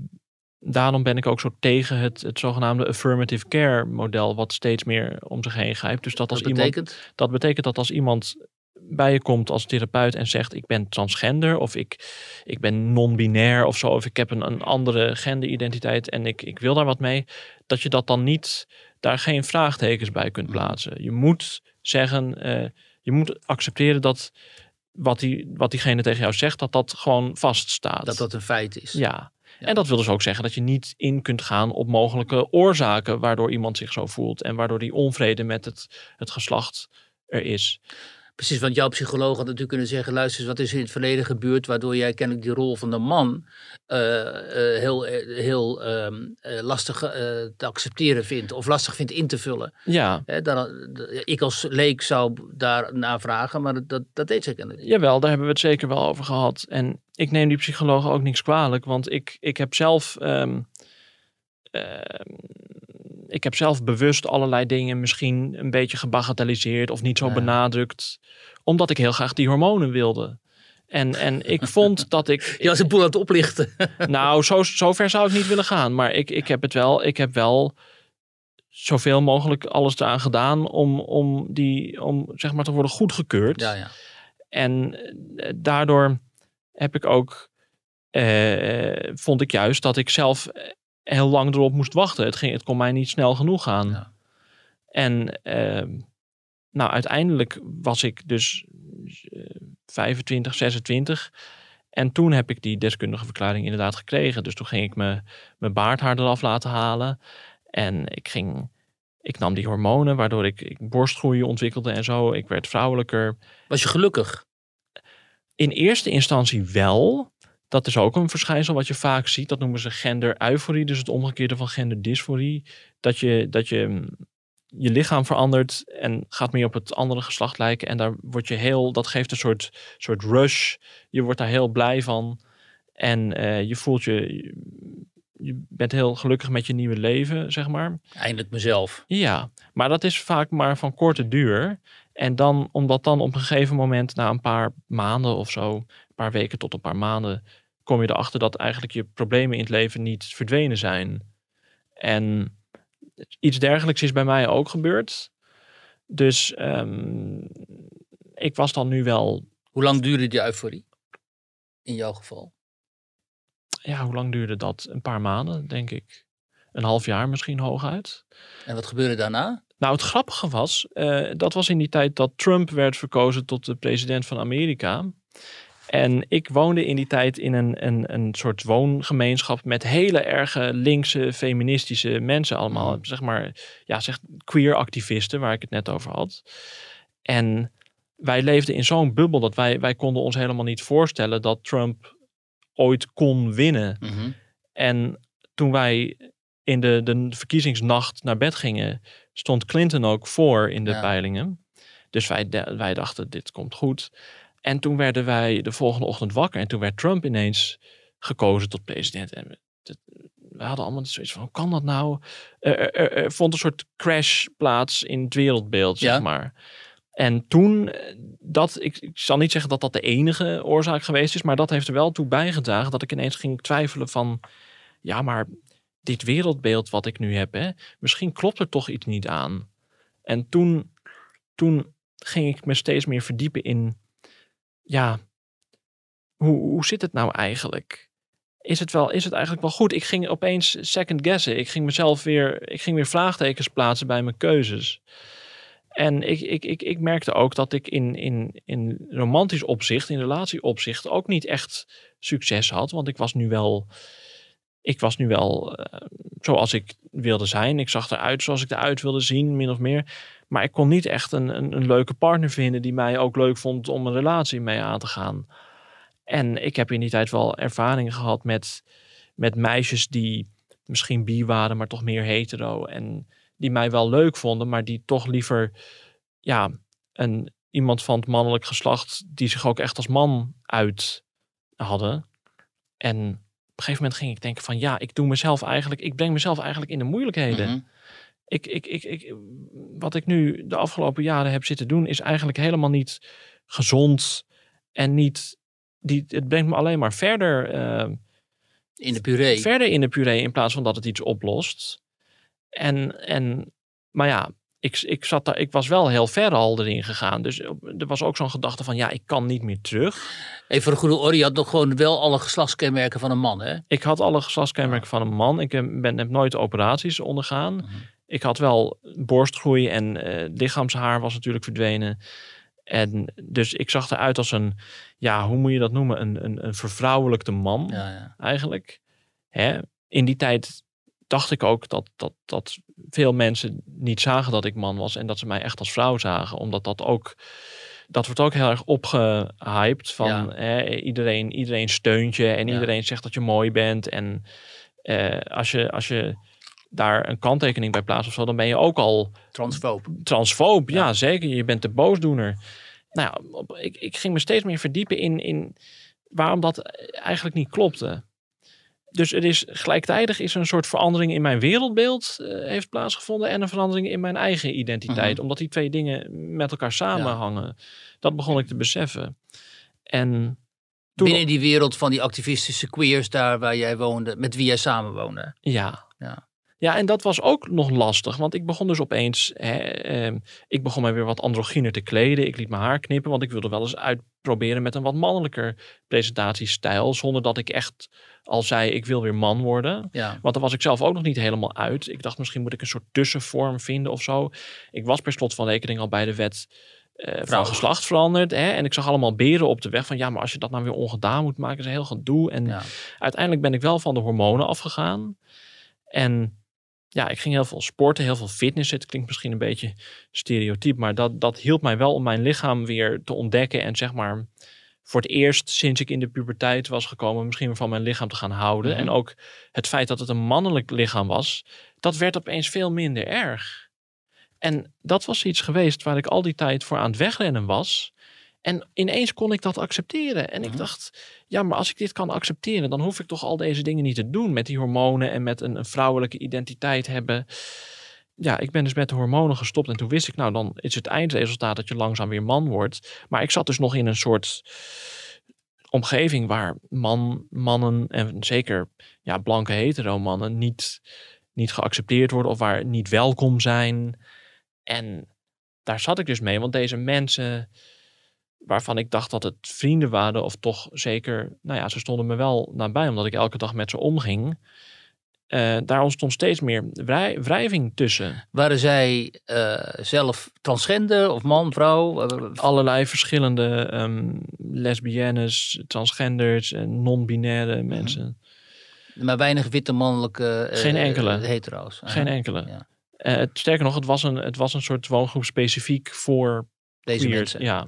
daarom ben ik ook zo tegen het, het zogenaamde affirmative care model, wat steeds meer om zich heen grijpt. Dus dat als Dat iemand betekent, Dat betekent dat als iemand bij je komt als therapeut en zegt ik ben transgender of ik, ik ben non-binair of zo, of ik heb een, een andere genderidentiteit en ik, ik wil daar wat mee, dat je dat dan niet, daar geen vraagtekens bij kunt plaatsen. Je moet zeggen, eh, je moet accepteren dat wat, die, wat diegene tegen jou zegt, dat dat gewoon vaststaat. dat dat een feit is. Ja. En dat wil dus ook zeggen dat je niet in kunt gaan op mogelijke oorzaken waardoor iemand zich zo voelt en waardoor die onvrede met het, het geslacht er is. Precies, want jouw psycholoog had natuurlijk kunnen zeggen: luister eens, wat is er in het verleden gebeurd waardoor jij kennelijk die rol van de man eh, eh, heel, eh, heel ehm, eh, lastig te accepteren vindt of lastig vindt in te vullen. Ja, dan, ik als leek zou daar naar vragen, maar dat, dat, deed ze kennelijk niet. Jawel, daar hebben we het zeker wel over gehad. En ik neem die psychologen ook niks kwalijk, want ik, ik heb zelf. ehm, ehm, ik heb zelf bewust allerlei dingen misschien een beetje gebagatelliseerd of niet zo Ja. benadrukt, omdat ik heel graag die hormonen wilde. En, en ik vond dat ik. Je was een boel aan het oplichten. Nou, zo, zo ver zou ik niet willen gaan. Maar ik, ik heb het wel. Ik heb wel zoveel mogelijk alles eraan gedaan om, om, die, om zeg maar te worden goedgekeurd. ja, ja. En eh, daardoor heb ik ook, eh, vond ik juist dat ik zelf eh, heel lang erop moest wachten. Het, ging, het kon mij niet snel genoeg gaan. Ja. En ehm, nou, uiteindelijk was ik dus eh, 25, 26. En toen heb ik die deskundige verklaring inderdaad gekregen. Dus toen ging ik me, mijn baardhaar eraf laten halen. En ik ging... Ik nam die hormonen, waardoor ik, ik borstgroei ontwikkelde en zo. Ik werd vrouwelijker. Was je gelukkig? In eerste instantie wel. Dat is ook een verschijnsel wat je vaak ziet. Dat noemen ze gender-euforie, dus het omgekeerde van genderdysforie. Dat je, dat je mm, je lichaam verandert en gaat meer op het andere geslacht lijken. En daar word je heel, dat geeft een soort, soort rush. Je wordt daar heel blij van. En eh, je voelt je, je bent heel gelukkig met je nieuwe leven, zeg maar. Eindelijk mezelf. Ja, maar dat is vaak maar van korte duur. En dan, omdat dan op een gegeven moment, na een paar maanden of zo, een paar weken tot een paar maanden, kom je erachter dat eigenlijk je problemen in het leven niet verdwenen zijn. En iets dergelijks is bij mij ook gebeurd. Dus ehm, ik was dan nu wel, Hoe lang duurde die euforie? In jouw geval? ja, hoe lang duurde dat? Een paar maanden, denk ik. Een half jaar misschien hooguit. En wat gebeurde daarna? Nou, het grappige was, eh, dat was in die tijd dat Trump werd verkozen tot de president van Amerika. En ik woonde in die tijd in een, een, een soort woongemeenschap met hele erge linkse, feministische mensen allemaal. Mm. Zeg maar, ja, zeg queer activisten, waar ik het net over had. En wij leefden in zo'n bubbel dat wij, wij konden ons helemaal niet voorstellen dat Trump ooit kon winnen. Mhm. En toen wij in de, de verkiezingsnacht naar bed gingen, stond Clinton ook voor in de Ja. peilingen. Dus wij, wij dachten, dit komt goed. En toen werden wij de volgende ochtend wakker. En toen werd Trump ineens gekozen tot president. En we, dat- we hadden allemaal zoiets van, hoe kan dat nou? Er, er- er- er vond een soort crash plaats in het wereldbeeld, zeg maar. En toen, eh, dat, ik, ik zal niet zeggen dat dat de enige oorzaak geweest is, maar dat heeft er wel toe bijgedragen dat ik ineens ging twijfelen van, ja, maar dit wereldbeeld wat ik nu heb, hè, misschien klopt er toch iets niet aan. En toen, toen ging ik me steeds meer verdiepen in, ja, hoe, hoe zit het nou eigenlijk? Is het, wel, is het eigenlijk wel goed? Ik ging opeens second guessen. Ik ging mezelf weer, ik ging weer vraagtekens plaatsen bij mijn keuzes. En ik, ik, ik, ik merkte ook dat ik in, in, in romantisch opzicht, in relatieopzicht, ook niet echt succes had. Want ik was nu wel, ik was nu wel eh, zoals ik wilde zijn. Ik zag eruit zoals ik eruit wilde zien, min of meer. Maar ik kon niet echt een, een, een leuke partner vinden die mij ook leuk vond om een relatie mee aan te gaan. En ik heb in die tijd wel ervaringen gehad met, met meisjes die misschien bi waren, maar toch meer hetero. En die mij wel leuk vonden, maar die toch liever ja, een, iemand van het mannelijk geslacht die zich ook echt als man uit hadden. En een gegeven moment ging ik denken van ja, ik doe mezelf eigenlijk, ik breng mezelf eigenlijk in de moeilijkheden. Mhm. Ik, ik, ik, ik, wat ik nu de afgelopen jaren heb zitten doen, is eigenlijk helemaal niet gezond en niet. Die, het brengt me alleen maar verder, eh, In de puree. verder in de puree in plaats van dat het iets oplost. En, en maar ja, ik, ik, zat daar, ik was wel heel ver al erin gegaan. Dus er was ook zo'n gedachte van ja, ik kan niet meer terug. Even voor de goede orde, je had nog gewoon wel alle geslachtskenmerken van een man, hè? Ik had alle geslachtskenmerken van een man. Ik heb, ben, heb nooit operaties ondergaan. Mhm. Ik had wel borstgroei en eh, lichaamshaar was natuurlijk verdwenen. En dus ik zag eruit als een, ja, hoe moet je dat noemen? Een, een, een vervrouwelijkte man Ja, ja. eigenlijk. Hè? In die tijd dacht ik ook dat, dat, dat veel mensen niet zagen dat ik man was en dat ze mij echt als vrouw zagen. Omdat dat ook, dat wordt ook heel erg opgehyped van Ja. iedereen, iedereen steunt je en Ja. iedereen zegt dat je mooi bent. En eh, als, je, als je daar een kanttekening bij plaatst of zo, dan ben je ook al Transfoob. transfoob. Ja. Ja. zeker. Je bent de boosdoener. Nou ja, ik, ik ging me steeds meer verdiepen in, in waarom dat eigenlijk niet klopte. Dus er is gelijktijdig is er een soort verandering in mijn wereldbeeld eh, heeft plaatsgevonden en een verandering in mijn eigen identiteit, Mhm. omdat die twee dingen met elkaar samenhangen. Dat begon ik te beseffen. En toen, Binnen die wereld van die activistische queers daar waar jij woonde, met wie jij samenwoonde. Ja. Ja. Ja, en dat was ook nog lastig, want ik begon dus opeens, hè, ehm, ik begon mij weer wat androgyner te kleden. Ik liet mijn haar knippen, want ik wilde wel eens uitproberen met een wat mannelijker presentatiestijl, zonder dat ik echt al zei, ik wil weer man worden. Ja. Want daar was ik zelf ook nog niet helemaal uit. Ik dacht, misschien moet ik een soort tussenvorm vinden of zo. Ik was per slot van rekening al bij de wet eh, van geslacht veranderd. Hè? En ik zag allemaal beren op de weg van, ja, maar als je dat nou weer ongedaan moet maken, is een heel gedoe. En Ja. uiteindelijk ben ik wel van de hormonen afgegaan. En ja, ik ging heel veel sporten, heel veel fitness. Het klinkt misschien een beetje stereotyp, maar dat, dat hielp mij wel om mijn lichaam weer te ontdekken. En zeg maar voor het eerst sinds ik in de puberteit was gekomen, misschien van mijn lichaam te gaan houden. Mhm. En ook het feit dat het een mannelijk lichaam was, dat werd opeens veel minder erg. En dat was iets geweest waar ik al die tijd voor aan het wegrennen was. En ineens kon ik dat accepteren. En ik Mhm. dacht, ja, maar als ik dit kan accepteren, dan hoef ik toch al deze dingen niet te doen met die hormonen en met een, een vrouwelijke identiteit hebben. Ja, ik ben dus met de hormonen gestopt en toen wist ik, nou, dan is het eindresultaat dat je langzaam weer man wordt. Maar ik zat dus nog in een soort omgeving waar man, mannen en zeker ja, blanke hetero mannen niet, niet geaccepteerd worden of waar niet welkom zijn. En daar zat ik dus mee, want deze mensen waarvan ik dacht dat het vrienden waren of toch zeker, nou ja, ze stonden me wel nabij omdat ik elke dag met ze omging. eh, daar ontstond steeds meer wrij- wrijving tussen. Waren zij eh, zelf transgender of man, vrouw? Eh, Allerlei verschillende ehm, lesbiennes, transgenders en non-binaire mensen. maar weinig witte mannelijke eh, Geen enkele. hetero's. Geen enkele. Ja. Eh, het- sterker nog, het was, een, het was een soort woongroep specifiek voor Deze mensen. Ja.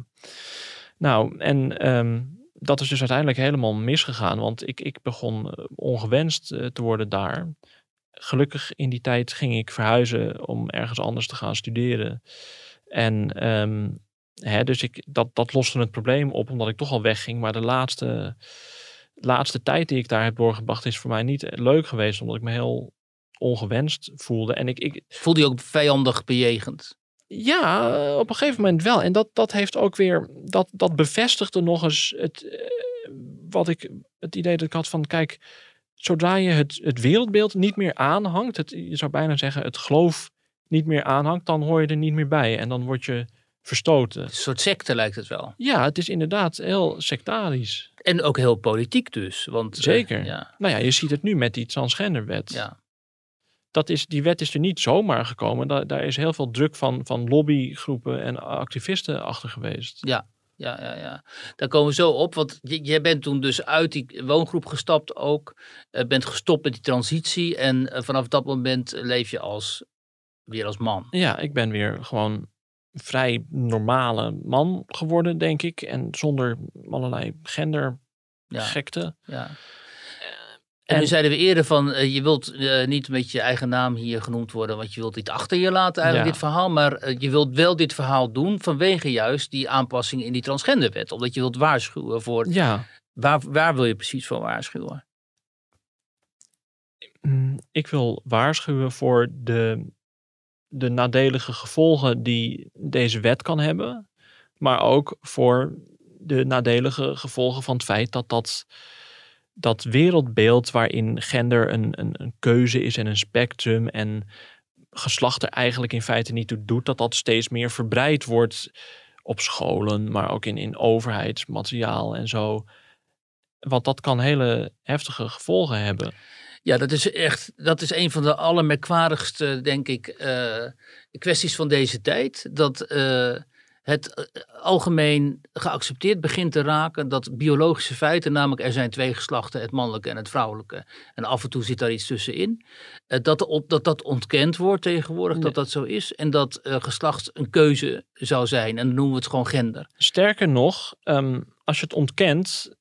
Nou, en ehm, dat is dus uiteindelijk helemaal misgegaan. Want ik, ik begon eh, ongewenst eh, te worden daar. Gelukkig in die tijd ging ik verhuizen om ergens anders te gaan studeren. En ehm, hè, dus ik, dat, dat loste het probleem op omdat ik toch al wegging. Maar de laatste, laatste tijd die ik daar heb doorgebracht is voor mij niet leuk geweest. Omdat ik me heel ongewenst voelde. En ik, ik, Voelde je ook vijandig bejegend? Ja, eh, op een gegeven moment wel. En dat, dat heeft ook weer, dat, dat bevestigde nog eens het, eh, wat ik, het idee dat ik had van, kijk, zodra je het, het wereldbeeld niet meer aanhangt, het, je zou bijna zeggen het geloof niet meer aanhangt, dan hoor je er niet meer bij. En dan word je verstoten. Een soort secte lijkt het wel. Ja, het is inderdaad heel sectarisch. En ook heel politiek dus. Want, eh, Zeker. ja, Nou ja, je ziet het nu met die transgenderwet. ja. Dat is, die wet is er niet zomaar gekomen. Daar, daar is heel veel druk van, van lobbygroepen en activisten achter geweest. Ja, ja, ja, ja. Daar komen we zo op. Want jij bent toen dus uit die woongroep gestapt ook. eh, bent gestopt met die transitie. En eh, vanaf dat moment leef je als, weer als man. Ja, ik ben weer gewoon vrij normale man geworden, denk ik. En zonder allerlei gendergekte. Ja, ja. En, nu en- zeiden we eerder van, eh, je wilt eh, niet met je eigen naam hier genoemd worden, want je wilt dit achter je laten, eigenlijk Ja. dit verhaal. Maar eh, je wilt wel dit verhaal doen vanwege juist die aanpassing in die transgenderwet. Omdat je wilt waarschuwen voor, Ja, waar, waar wil je precies voor waarschuwen? mm, ik wil waarschuwen voor de, de nadelige gevolgen die deze wet kan hebben. Maar ook voor de nadelige gevolgen van het feit dat dat, dat wereldbeeld waarin gender een, een, een keuze is en een spectrum en geslacht er eigenlijk in feite niet toe doet, dat dat steeds meer verbreid wordt op scholen, maar ook in, in overheidsmateriaal en zo. Want dat kan hele heftige gevolgen hebben. Ja, dat is echt, dat is een van de allermerkwaardigste, denk ik, eh, kwesties van deze tijd. Dat eh, het eh, algemeen geaccepteerd begint te raken dat biologische feiten, namelijk er zijn twee geslachten, het mannelijke en het vrouwelijke, en af en toe zit daar iets tussenin, eh, dat, dat dat ontkend wordt tegenwoordig, dat dat zo is, en dat eh, geslacht een keuze zou zijn, en dan noemen we het gewoon gender. Sterker nog, ehm, als je het ontkent,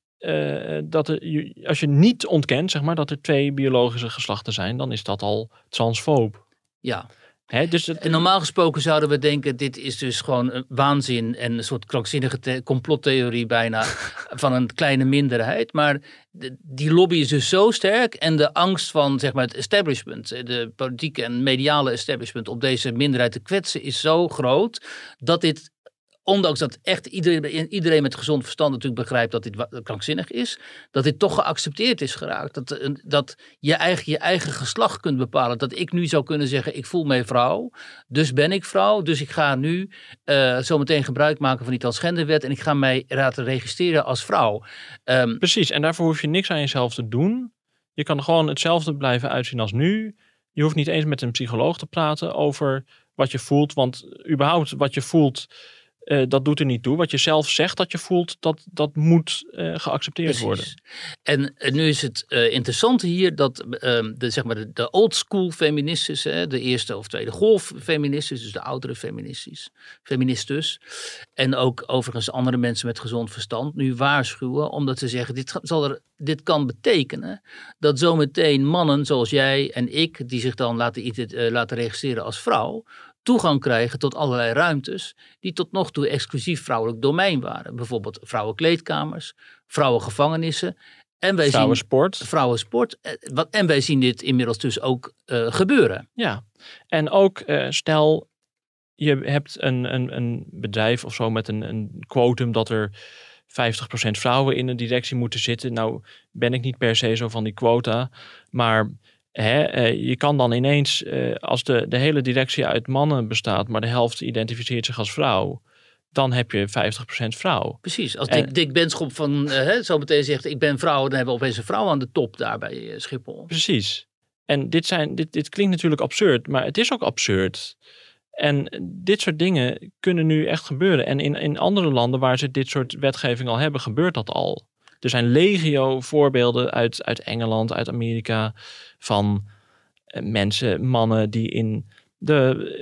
dat er, als je niet ontkent, zeg maar, dat er twee biologische geslachten zijn, dan is dat al transfoob. Ja, Hè? Dus het, normaal gesproken zouden we denken, dit is dus gewoon een waanzin en een soort krankzinnige the- complottheorie bijna van een kleine minderheid. Maar de- die lobby is dus zo sterk en de angst van zeg maar, het establishment, eh, de politieke en mediale establishment op deze minderheid te kwetsen is zo groot dat dit ondanks dat echt iedereen, iedereen met gezond verstand natuurlijk begrijpt dat dit krankzinnig is, dat dit toch geaccepteerd is geraakt. Dat, dat je eigen, je eigen geslacht kunt bepalen. Dat ik nu zou kunnen zeggen, ik voel mij vrouw, dus ben ik vrouw, dus ik ga nu eh zometeen gebruik maken van die transgenderwet en ik ga mij laten registreren als vrouw. Ehm, Precies, en daarvoor hoef je niks aan jezelf te doen. Je kan gewoon hetzelfde blijven uitzien als nu. Je hoeft niet eens met een psycholoog te praten over wat je voelt, want überhaupt wat je voelt, eh, dat doet er niet toe. Wat je zelf zegt dat je voelt, dat, dat moet eh, geaccepteerd worden. En nu is het eh, interessante hier dat ehm, de, zeg maar de, de old school feministes, hè, de eerste of tweede golf feministes, dus de oudere feministes, feministes, en ook overigens andere mensen met gezond verstand, nu waarschuwen omdat ze zeggen, dit, zal er, dit kan betekenen dat zometeen mannen zoals jij en ik, die zich dan laten, laten registreren als vrouw, toegang krijgen tot allerlei ruimtes die tot nog toe exclusief vrouwelijk domein waren. Bijvoorbeeld vrouwenkleedkamers, vrouwengevangenissen. En wij zien Vrouwensport. vrouwensport. eh, En wij zien dit inmiddels dus ook eh, gebeuren. Ja, en ook eh, stel je hebt een, een, een bedrijf of zo met een, een quotum dat er 50% vrouwen in de directie moeten zitten. Nou ben ik niet per se zo van die quota, maar hè, eh, je kan dan ineens, eh, als de, de hele directie uit mannen bestaat, maar de helft identificeert zich als vrouw, dan heb je 50% vrouw. Precies. Als En- Dick, Dick Benschop van eh, hè, zo meteen zegt ik ben vrouw, dan hebben we opeens een vrouw aan de top daar bij Schiphol. Precies. En dit, zijn, dit, dit klinkt natuurlijk absurd, maar het is ook absurd. En dit soort dingen kunnen nu echt gebeuren. En in, in andere landen waar ze dit soort wetgeving al hebben, gebeurt dat al. Er zijn legio voorbeelden uit, uit Engeland, uit Amerika, van eh, mensen, mannen die in de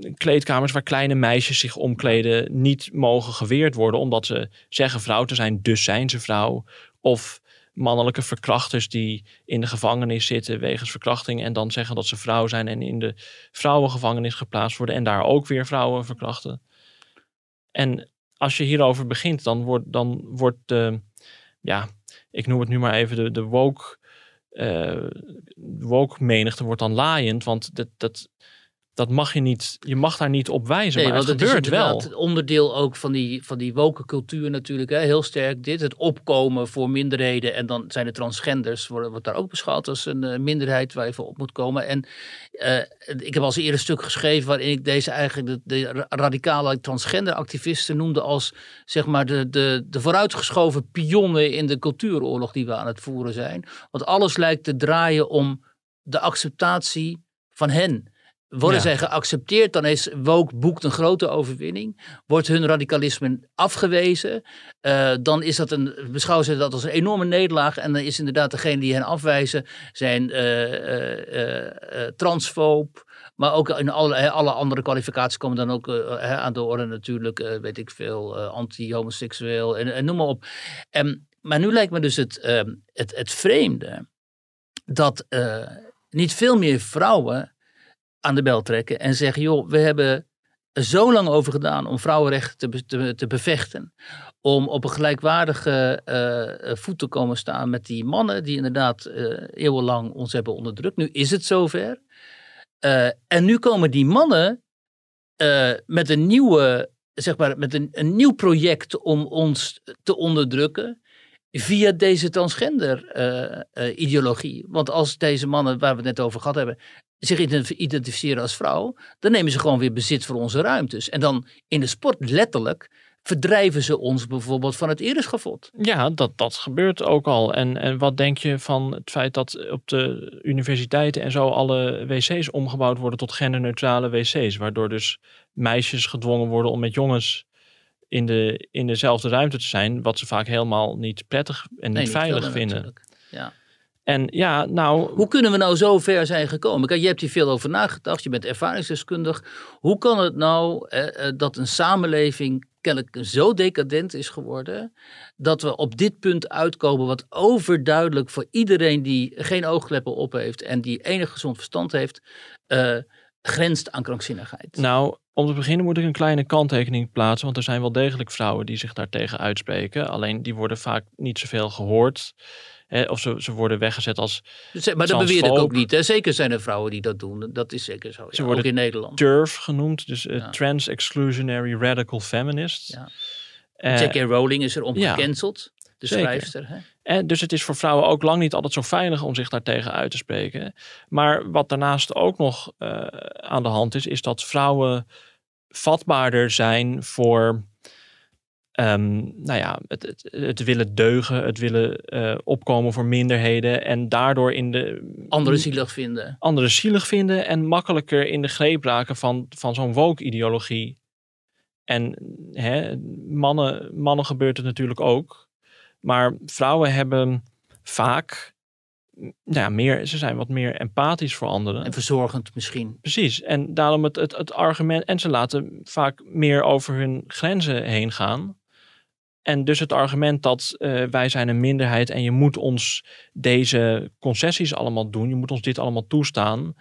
eh, kleedkamers waar kleine meisjes zich omkleden niet mogen geweerd worden omdat ze zeggen vrouw te zijn, dus zijn ze vrouw. Of mannelijke verkrachters die in de gevangenis zitten wegens verkrachting en dan zeggen dat ze vrouw zijn en in de vrouwengevangenis geplaatst worden en daar ook weer vrouwen verkrachten. En als je hierover begint, dan wordt, dan wordt de, ja, ik noem het nu maar even de, de woke, uh, woke menigte wordt dan laaiend, want dat, dat, dat mag je niet, je mag daar niet op wijzen, nee, maar het, gebeurt wel. Het onderdeel ook van die, van die woke cultuur natuurlijk, hè, heel sterk dit, het opkomen voor minderheden en dan zijn de transgenders, wordt, wordt daar ook beschouwd als een uh, minderheid waar je voor op moet komen. En uh, ik heb al eens eerder een stuk geschreven waarin ik deze eigenlijk de, de radicale transgender activisten noemde als zeg maar de, de, de vooruitgeschoven pionnen in de cultuuroorlog die we aan het voeren zijn. Want alles lijkt te draaien om de acceptatie van hen. Worden zij geaccepteerd, dan is woke boekt een grote overwinning. Wordt hun radicalisme afgewezen, uh, dan is dat een, beschouwen ze dat als een enorme nederlaag. En dan is inderdaad degene die hen afwijzen, zijn uh, transfoob. Maar ook in alle, alle andere kwalificaties komen dan ook aan de orde natuurlijk, weet ik veel, anti-homoseksueel en, en, noem maar op. En, maar nu lijkt me dus het, ehm, het, het vreemde dat niet veel meer vrouwen aan de bel trekken en zeggen: joh, we hebben er zo lang over gedaan om vrouwenrechten te, te, te bevechten. Om op een gelijkwaardige uh, voet te komen staan met die mannen die inderdaad uh, eeuwenlang ons hebben onderdrukt. Nu is het zover. En nu komen die mannen met een nieuwe, zeg maar, met een, een nieuw project om ons te onderdrukken via deze transgender-ideologie. Want als deze mannen, waar we het net over gehad hebben, zich identificeren als vrouw, dan nemen ze gewoon weer bezit voor onze ruimtes. En dan in de sport letterlijk verdrijven ze ons bijvoorbeeld van het ereschafot. Ja, dat, dat gebeurt ook al. En, en wat denk je van het feit dat op de universiteiten en zo alle wc's omgebouwd worden tot genderneutrale wc's, waardoor dus meisjes gedwongen worden om met jongens in, de, in dezelfde ruimte te zijn, wat ze vaak helemaal niet prettig en niet veilig vinden. Ja. En ja, nou. Hoe kunnen we nou zo ver zijn gekomen? Kijk, je hebt hier veel over nagedacht, je bent ervaringsdeskundig. Hoe kan het nou eh, dat een samenleving kennelijk zo decadent is geworden, dat we op dit punt uitkomen wat overduidelijk voor iedereen die geen oogkleppen op heeft en die enig gezond verstand heeft, uh, grenst aan krankzinnigheid? Nou, om te beginnen moet ik een kleine kanttekening plaatsen, want er zijn wel degelijk vrouwen die zich daartegen uitspreken. Alleen die worden vaak niet zoveel gehoord of ze, ze worden weggezet als. Maar dat beweer ik ook niet. Hè? Zeker zijn er vrouwen die dat doen. Dat is zeker zo. Ze worden ook in Nederland. TERF genoemd, dus uh, Trans Exclusionary Radical Feminist. Ja. Uh, J.K. Rowling is er om gecanceld. De schrijfster. Hè? En dus het is voor vrouwen ook lang niet altijd zo veilig om zich daartegen uit te spreken. Maar wat daarnaast ook nog uh, aan de hand is, is dat vrouwen vatbaarder zijn voor Um, nou ja, het, het, het, willen deugen, het willen uh, opkomen voor minderheden en daardoor in de... Anderen zielig vinden. Anderen zielig vinden en makkelijker in de greep raken van, van zo'n woke-ideologie. En hè, mannen, mannen gebeurt het natuurlijk ook. Maar vrouwen hebben vaak nou ja, meer, ze zijn wat meer empathisch voor anderen. En verzorgend misschien. Precies. En daarom het, het, het argument. En ze laten vaak meer over hun grenzen heen gaan. En dus het argument dat uh, wij zijn een minderheid en je moet ons deze concessies allemaal doen, je moet ons dit allemaal toestaan.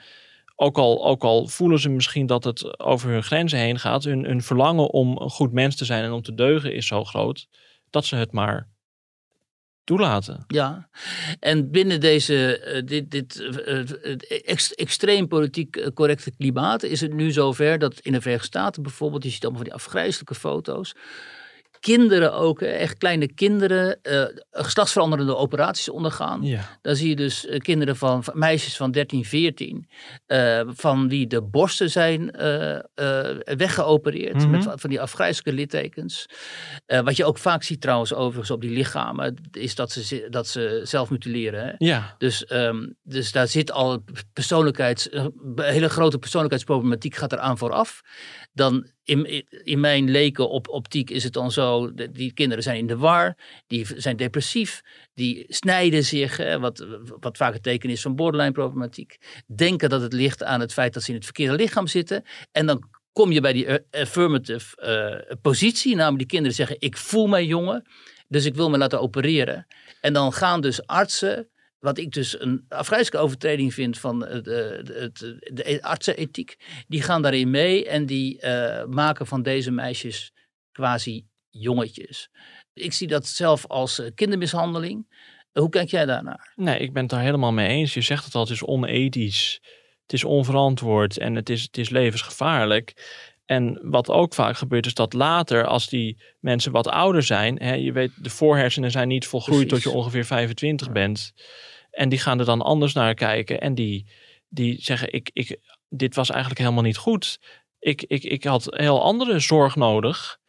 Ook al, ook al voelen ze misschien dat het over hun grenzen heen gaat, hun, verlangen om een goed mens te zijn en om te deugen is zo groot, dat ze het maar toelaten. Ja, en binnen deze, uh, dit, dit uh, extreem politiek correcte klimaat is het nu zover dat in de Verenigde Staten bijvoorbeeld, je ziet allemaal van die afgrijzelijke foto's, kinderen ook, echt kleine kinderen, eh, geslachtsveranderende operaties ondergaan. Ja. Dan zie je dus eh, kinderen van, van meisjes van 13, 14, eh, van wie de borsten zijn weggeopereerd Mhm. met van- van die afgrijzelijke littekens. Wat je ook vaak ziet trouwens overigens op die lichamen, is dat ze, dat ze zelf mutileren. Hè? Ja. Dus, ehm, dus daar zit al persoonlijkheids, een hele grote persoonlijkheidsproblematiek gaat eraan vooraf. Dan in, in mijn leken op optiek is het dan zo, die kinderen zijn in de war, die zijn depressief, die snijden zich, wat, wat vaak het teken is van borderline problematiek. Denken dat het ligt aan het feit dat ze in het verkeerde lichaam zitten. En dan kom je bij die eh, affirmative eh, positie, namelijk die kinderen zeggen ik voel mij jongen, dus ik wil me laten opereren. En dan gaan dus artsen wat ik dus een afgrijzelijke overtreding vind van eh, het, de artsenethiek. Die gaan daarin mee en die eh, maken van deze meisjes quasi jongetjes. Ik zie dat zelf als eh, kindermishandeling. Hoe kijk jij daarnaar? Nee, ik ben het daar helemaal mee eens. Je zegt het al, het is onethisch. Het is onverantwoord en het is, het is levensgevaarlijk. En wat ook vaak gebeurt is dat later, als die mensen wat ouder zijn, hè, je weet, de voorhersenen zijn niet volgroeid Precies. tot je ongeveer 25 bent. En die gaan er dan anders naar kijken en die, die zeggen, ik, ik, dit was eigenlijk helemaal niet goed. Ik, ik, ik had heel andere zorg nodig.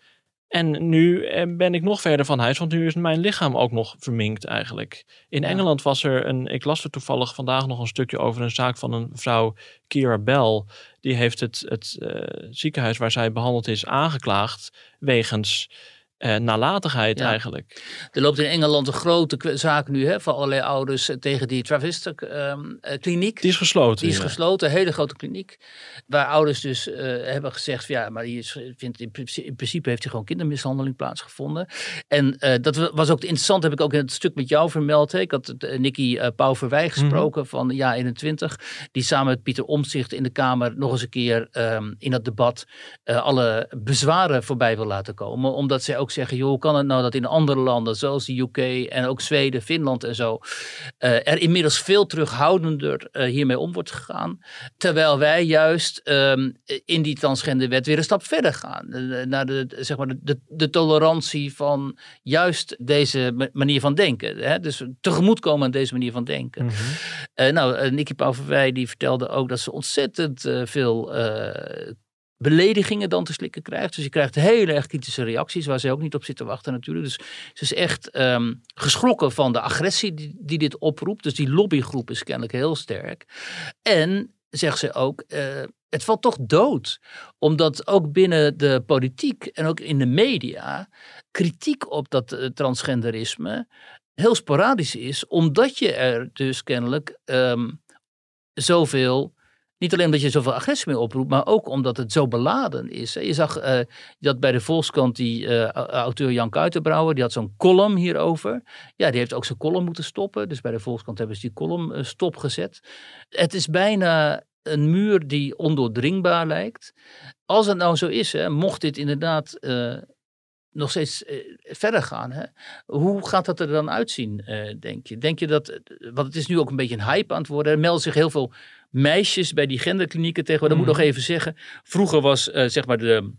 En nu eh, ben ik nog verder van huis, want nu is mijn lichaam ook nog verminkt eigenlijk. In Ja. Engeland was er een, ik las er toevallig vandaag nog een stukje over een zaak van een vrouw, Kira Bell. Die heeft het, het eh, ziekenhuis waar zij behandeld is aangeklaagd wegens eh, nalatigheid Ja. eigenlijk. Er loopt in Engeland een grote zaak nu hè, van allerlei ouders eh, tegen die Travistic ehm, eh, kliniek. Die is gesloten. Die is ja. gesloten, een hele grote kliniek. Waar ouders dus hebben gezegd: ja, maar is, vindt in, principe, in principe heeft er gewoon kindermishandeling plaatsgevonden. En dat was ook interessant, heb ik ook in het stuk met jou vermeld. Hè. Ik had uh, Nicky uh, Pauverwij gesproken van jaar 21. Die samen met Pieter Omtzigt in de Kamer nog eens een keer um, in dat debat uh, alle bezwaren voorbij wil laten komen. Omdat zij ook zeggen: joh, hoe kan het nou dat in andere landen, zoals de UK en ook Zweden, Finland en zo, uh, er inmiddels veel terughoudender uh, hiermee om wordt gegaan. Terwijl wij juist um, in die transgenderwet weer een stap verder gaan. Uh, naar de, zeg maar de, de, tolerantie van juist deze manier van denken. Hè? Dus tegemoetkomen aan deze manier van denken. Mm -hmm. nou, Nicky Pauverwij die vertelde ook dat ze ontzettend veel beledigingen dan te slikken krijgt. Dus je krijgt hele erg kritische reacties waar ze ook niet op zitten wachten natuurlijk. Dus ze is echt um, geschrokken van de agressie die, die, dit oproept. Dus die lobbygroep is kennelijk heel sterk. En zegt ze ook, uh, het valt toch dood. Omdat ook binnen de politiek en ook in de media kritiek op dat uh, transgenderisme heel sporadisch is. Omdat je er dus kennelijk um, zoveel niet alleen omdat je zoveel agressie mee oproept, maar ook omdat het zo beladen is. Je zag uh, dat bij de Volkskrant die uh, auteur Jan Kuitenbrouwer, die had zo'n column hierover. Ja, die heeft ook zijn column moeten stoppen. Dus bij de Volkskrant hebben ze die column uh, stopgezet. Het is bijna een muur die ondoordringbaar lijkt. Als het nou zo is, hè, mocht dit inderdaad nog steeds verder gaan. Hè? Hoe gaat dat er dan uitzien, denk je? Denk je dat, want het is nu ook een beetje een hype aan het worden. Er melden zich heel veel meisjes bij die genderklinieken tegenwoordig. Dat mm. moet ik nog even zeggen. Vroeger was uh, zeg maar de,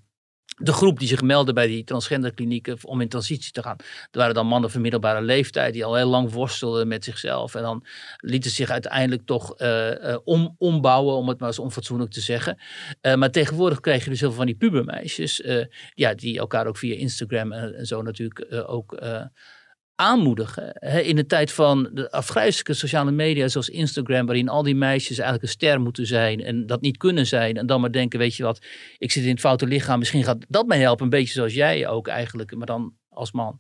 de groep die zich meldde bij die transgenderklinieken om in transitie te gaan. Er waren dan mannen van middelbare leeftijd die al heel lang worstelden met zichzelf. En dan lieten ze zich uiteindelijk toch uh, om, ombouwen, om het maar eens onfatsoenlijk te zeggen. Uh, maar tegenwoordig krijg je dus heel veel van die pubermeisjes. Uh, ja, die elkaar ook via Instagram en, en zo natuurlijk ook aanmoedigen. In de tijd van de afgrijzelijke sociale media zoals Instagram, waarin al die meisjes eigenlijk een ster moeten zijn en dat niet kunnen zijn. En dan maar denken, weet je wat, ik zit in het foute lichaam, misschien gaat dat mij helpen. Een beetje zoals jij ook eigenlijk, maar dan als man.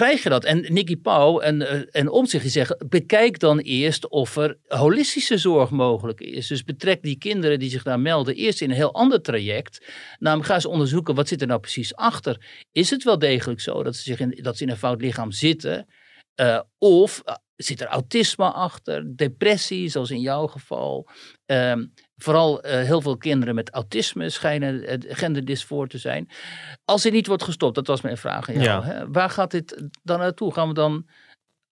Krijg je dat? En Nicky Pauw en, uh, en Omtzigt die zeggen, bekijk dan eerst of er holistische zorg mogelijk is. Dus betrek die kinderen die zich daar melden eerst in een heel ander traject. Namelijk ga eens onderzoeken, wat zit er nou precies achter? Is het wel degelijk zo dat ze, zich in, dat ze in een fout lichaam zitten? Uh, of zit er autisme achter, depressie, zoals in jouw geval? Um, vooral uh, heel veel kinderen met autisme schijnen uh, genderdysfoor te zijn. Als dit niet wordt gestopt, dat was mijn vraag aan jou. Ja. Hè? Waar gaat dit dan naartoe? Gaan we dan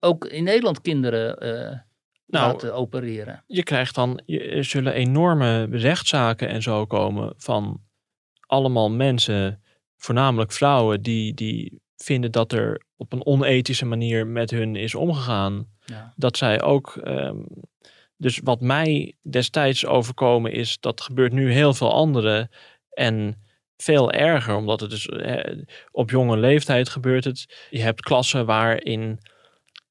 ook in Nederland kinderen uh, nou, laten opereren? Je krijgt dan, er zullen enorme rechtszaken en zo komen van allemaal mensen voornamelijk vrouwen die, die vinden dat er op een onethische manier met hun is omgegaan. Ja. Dat zij ook. ehm, dus wat mij destijds overkomen is, dat gebeurt nu heel veel anderen. En veel erger, omdat het dus eh, op jonge leeftijd gebeurt het. Je hebt klassen waarin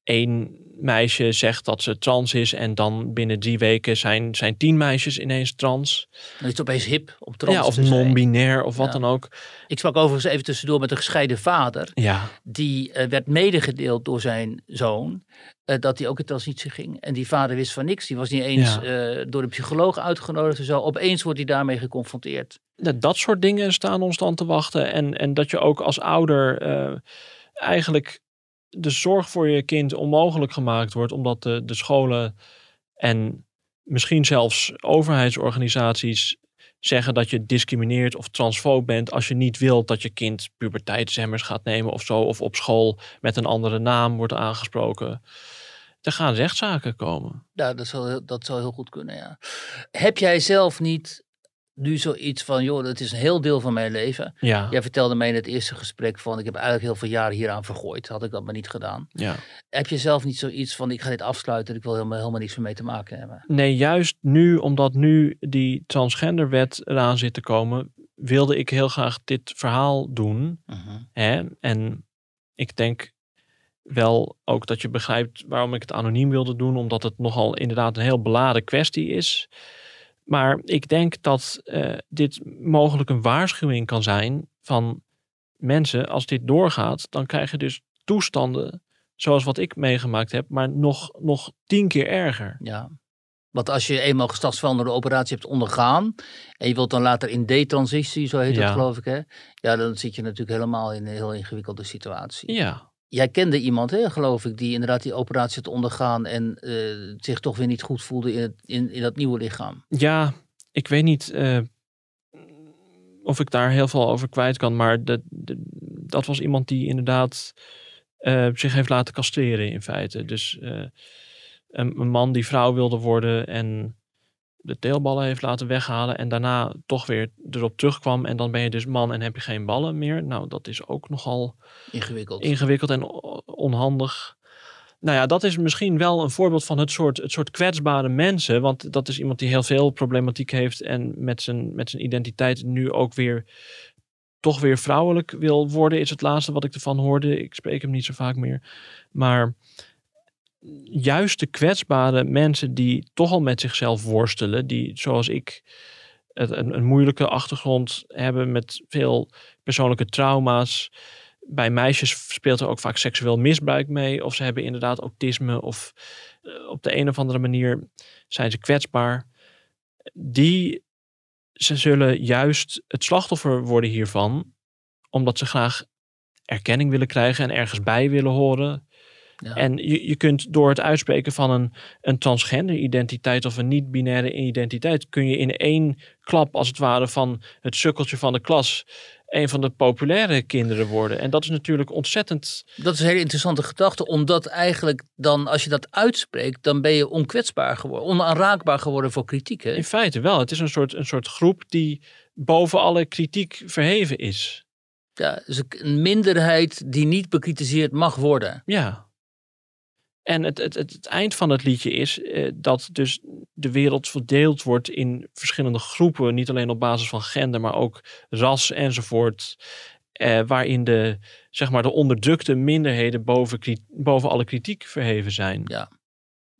één meisje zegt dat ze trans is en dan binnen drie weken zijn, zijn tien meisjes ineens trans. Dan is het opeens hip om trans ja, of non-binair of wat Ja. dan ook. Ik sprak overigens even tussendoor met een gescheiden vader. Ja, Die eh, werd medegedeeld door zijn zoon. eh, dat hij ook in transitie ging. En die vader wist van niks. Die was niet eens Ja. eh, door de psycholoog uitgenodigd en zo. Opeens wordt hij daarmee geconfronteerd. dat, dat soort dingen staan ons dan te wachten. En, en dat je ook als ouder eigenlijk de zorg voor je kind onmogelijk gemaakt wordt. Omdat de, de scholen en misschien zelfs overheidsorganisaties zeggen dat je discrimineert of transfoob bent als je niet wilt dat je kind puberteitshemmers gaat nemen of zo. Of op school met een andere naam wordt aangesproken. Er gaan rechtszaken komen. Ja, dat zou, dat zou heel goed kunnen, ja. Heb jij zelf niet nu zoiets van, joh, dat is een heel deel van mijn leven. Ja, Jij vertelde mij in het eerste gesprek van, ik heb eigenlijk heel veel jaren hieraan vergooid. Had ik dat maar niet gedaan. ja. Heb je zelf niet zoiets van, ik ga dit afsluiten, ik wil helemaal, helemaal niks meer mee te maken hebben? Nee, juist nu, omdat nu die transgenderwet eraan zit te komen, wilde ik heel graag dit verhaal doen. Mhm. Hè? En ik denk wel ook dat je begrijpt waarom ik het anoniem wilde doen, omdat het nogal inderdaad een heel beladen kwestie is. Maar ik denk dat eh, dit mogelijk een waarschuwing kan zijn van mensen. Als dit doorgaat, dan krijg je dus toestanden zoals wat ik meegemaakt heb, maar nog, nog tien keer erger. Ja. Want als je eenmaal geslachtsveranderende operatie hebt ondergaan en je wilt dan later in detransitie, zo heet Ja. dat geloof ik hè. Ja, dan zit je natuurlijk helemaal in een heel ingewikkelde situatie. Ja, Jij kende iemand hè, geloof ik, die inderdaad die operatie had ondergaan en eh, zich toch weer niet goed voelde in, in, in dat nieuwe lichaam. Ja, ik weet niet eh, of ik daar heel veel over kwijt kan, maar dat, dat- was iemand die inderdaad eh, zich heeft laten castreren in feite. Dus een man die vrouw wilde worden en de teelballen heeft laten weghalen en daarna toch weer erop terugkwam en dan ben je dus man en heb je geen ballen meer. Nou, dat is ook nogal Ingewikkeld. ingewikkeld en onhandig. Nou ja, dat is misschien wel een voorbeeld van het soort, het soort kwetsbare mensen. Want dat is iemand die heel veel problematiek heeft en met zijn, met zijn identiteit nu ook weer toch weer vrouwelijk wil worden, is het laatste wat ik ervan hoorde. Ik spreek hem niet zo vaak meer. Maar juist de kwetsbare mensen die toch al met zichzelf worstelen, die zoals ik een, een moeilijke achtergrond hebben met veel persoonlijke trauma's. Bij meisjes speelt er ook vaak seksueel misbruik mee. Of ze hebben inderdaad autisme. Of eh, op de een of andere manier zijn ze kwetsbaar. Die ze zullen juist het slachtoffer worden hiervan. Omdat ze graag erkenning willen krijgen en ergens bij willen horen. Ja. En je, je kunt door het uitspreken van een, een transgender identiteit of een niet-binaire identiteit, kun je in één klap als het ware van het sukkeltje van de klas een van de populaire kinderen worden. En dat is natuurlijk ontzettend. Dat is een hele interessante gedachte, omdat eigenlijk dan, als je dat uitspreekt, dan ben je onkwetsbaar geworden, onaanraakbaar geworden voor kritiek. Hè? In feite wel. Het is een soort, een soort groep die boven alle kritiek verheven is. Ja, dus een minderheid die niet bekritiseerd mag worden. Ja. En het, het, het, het eind van het liedje is eh, dat dus de wereld verdeeld wordt in verschillende groepen. Niet alleen op basis van gender, maar ook ras enzovoort. Eh, waarin de, zeg maar, de onderdrukte minderheden boven, boven alle kritiek verheven zijn. Ja.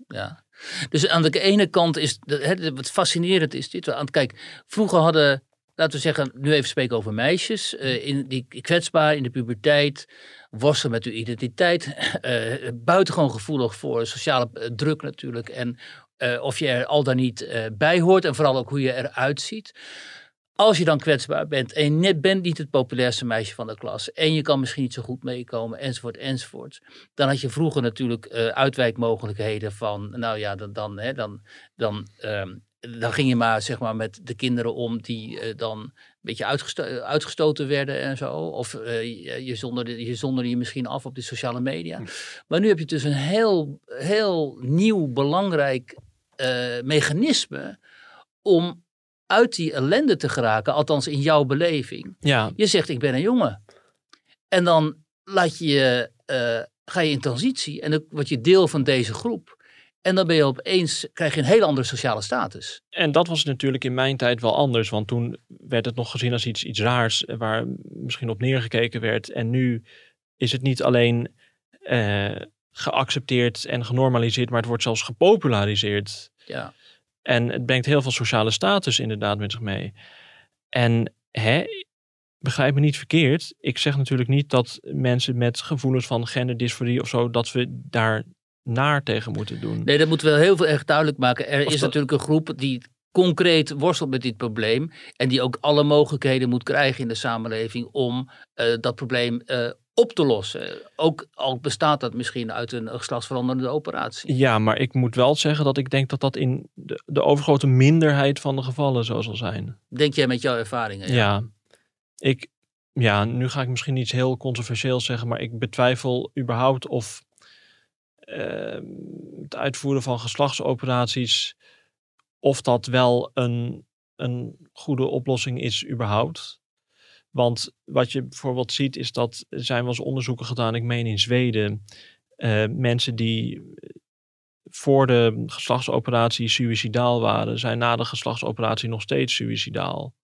Ja. Dus aan de ene kant is, hè, wat fascinerend is dit. Want kijk, vroeger hadden, laten we zeggen, nu even spreken over meisjes. eh, in die kwetsbaar in de puberteit, worstelen met uw identiteit. eh buitengewoon gevoelig voor sociale eh, druk natuurlijk. En eh, of je er al dan niet bij hoort. En vooral ook hoe je eruit ziet. Als je dan kwetsbaar bent en je net bent niet het populairste meisje van de klas en je kan misschien niet zo goed meekomen enzovoort enzovoort. Dan had je vroeger natuurlijk uitwijkmogelijkheden van, nou ja, dan, dan, hè, dan, dan, ehm, dan ging je maar zeg maar met de kinderen om die eh, dan een beetje uitgesto- uitgestoten werden en zo. Of eh, je, je, zonderde, je zonderde je misschien af op de sociale media. Maar nu heb je dus een heel, heel nieuw belangrijk eh, mechanisme om uit die ellende te geraken, althans in jouw beleving. Ja, Je zegt, ik ben een jongen. En dan laat je, ga je in transitie en dan word je deel van deze groep. En dan ben je opeens, krijg je een hele andere sociale status. en dat was natuurlijk in mijn tijd wel anders. Want toen werd het nog gezien als iets, iets raars eh, waar misschien op neergekeken werd. En nu is het niet alleen eh, geaccepteerd en genormaliseerd, maar het wordt zelfs gepopulariseerd. Ja. En het brengt heel veel sociale status inderdaad met zich mee. En hè, begrijp me niet verkeerd. Ik zeg natuurlijk niet dat mensen met gevoelens van genderdysforie of zo, dat we daar naar tegen moeten doen. Nee, dat moeten we wel heel veel erg duidelijk maken. Er is dat- natuurlijk een groep die concreet worstelt met dit probleem. En die ook alle mogelijkheden moet krijgen in de samenleving om eh, dat probleem eh, op te lossen. Ook al bestaat dat misschien uit een geslachtsveranderende operatie. Ja, maar ik moet wel zeggen dat ik denk dat dat in de, de overgrote minderheid van de gevallen zo zal zijn. Denk jij met jouw ervaringen? Ja. Ik, ja, nu ga ik misschien iets heel controversieels zeggen, maar ik betwijfel überhaupt of het uitvoeren van geslachtsoperaties, of dat wel een, een goede oplossing is überhaupt. Want wat je bijvoorbeeld ziet is dat er zijn wel eens onderzoeken gedaan, ik meen in Zweden, eh, mensen die voor de geslachtsoperatie suicidaal waren, zijn na de geslachtsoperatie nog steeds suicidaal.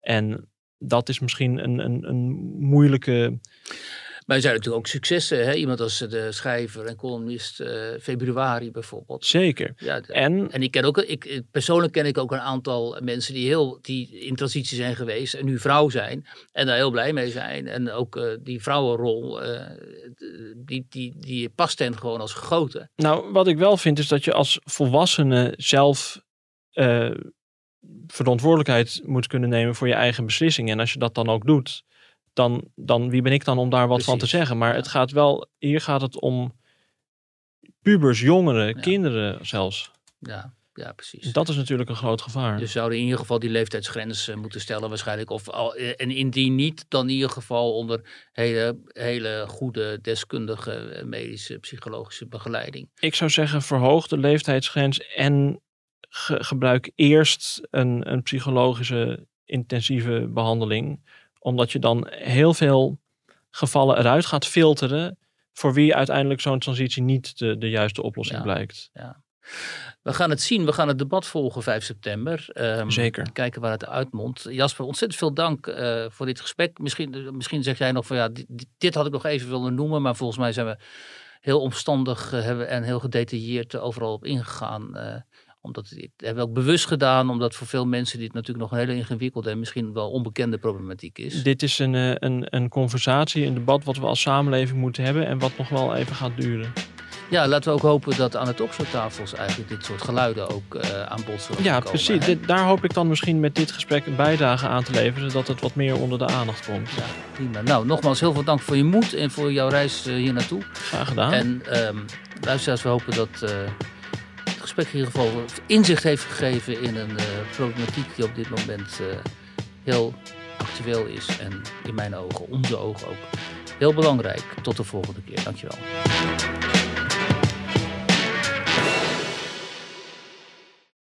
En dat is misschien een, een, een moeilijke. Maar er zijn natuurlijk ook successen. Hè? Iemand als de schrijver en columnist eh, Februari bijvoorbeeld. Zeker. Ja, de- En En ik ken ook, ik, ik- persoonlijk ken ik ook een aantal mensen die, heel, die in transitie zijn geweest en nu vrouw zijn en daar heel blij mee zijn. En ook eh, die vrouwenrol, eh, die, die, die past hen gewoon als gegoten. nou, wat ik wel vind is dat je als volwassene zelf eh, verantwoordelijkheid moet kunnen nemen voor je eigen beslissingen. En als je dat dan ook doet, dan, dan wie ben ik dan om daar wat van te zeggen? Maar ja. het gaat wel, hier gaat het om pubers, jongeren, Ja. kinderen zelfs. Ja, ja precies. Dat is natuurlijk een groot gevaar. Dus zouden in ieder geval die leeftijdsgrens moeten stellen waarschijnlijk. Of al, eh, en indien niet, dan in ieder geval onder hele, hele goede deskundige eh, medische, psychologische begeleiding. Ik zou zeggen, verhoog de leeftijdsgrens en ge- gebruik eerst een, een psychologische intensieve behandeling. Omdat je dan heel veel gevallen eruit gaat filteren voor wie uiteindelijk zo'n transitie niet de, de juiste oplossing Ja. blijkt. We gaan het zien, we gaan het debat volgen 5 september. Ehm, Zeker. Kijken waar het uitmondt. Jasper, ontzettend veel dank eh, voor dit gesprek. Misschien, eh, misschien zeg jij nog van ja, dit, dit- had ik nog even willen noemen. Maar volgens mij zijn we heel omstandig eh, hebben en heel gedetailleerd overal op ingegaan. Omdat dit hebben we ook bewust gedaan, omdat voor veel mensen dit natuurlijk nog een hele ingewikkelde en misschien wel onbekende problematiek is. Dit is een, eh, een, een conversatie, een debat wat we als samenleving moeten hebben en wat nog wel even gaat duren. Ja, laten we ook hopen dat aan de talkshowtafels eigenlijk dit soort geluiden ook eh, aan bod zullen Ja, komen, precies. hè? Dit, daar hoop ik dan misschien met dit gesprek een bijdrage aan te leveren, zodat het wat meer onder de aandacht komt. Ja, prima. Nou, nogmaals heel veel dank voor je moed en voor jouw reis eh, hier naartoe. Graag gedaan. En ehm luisteraars, we hopen dat het gesprek in ieder geval inzicht heeft gegeven in een eh, problematiek die op dit moment eh, heel actueel is. En in mijn ogen, onze ogen ook, heel belangrijk. Tot de volgende keer. Dankjewel.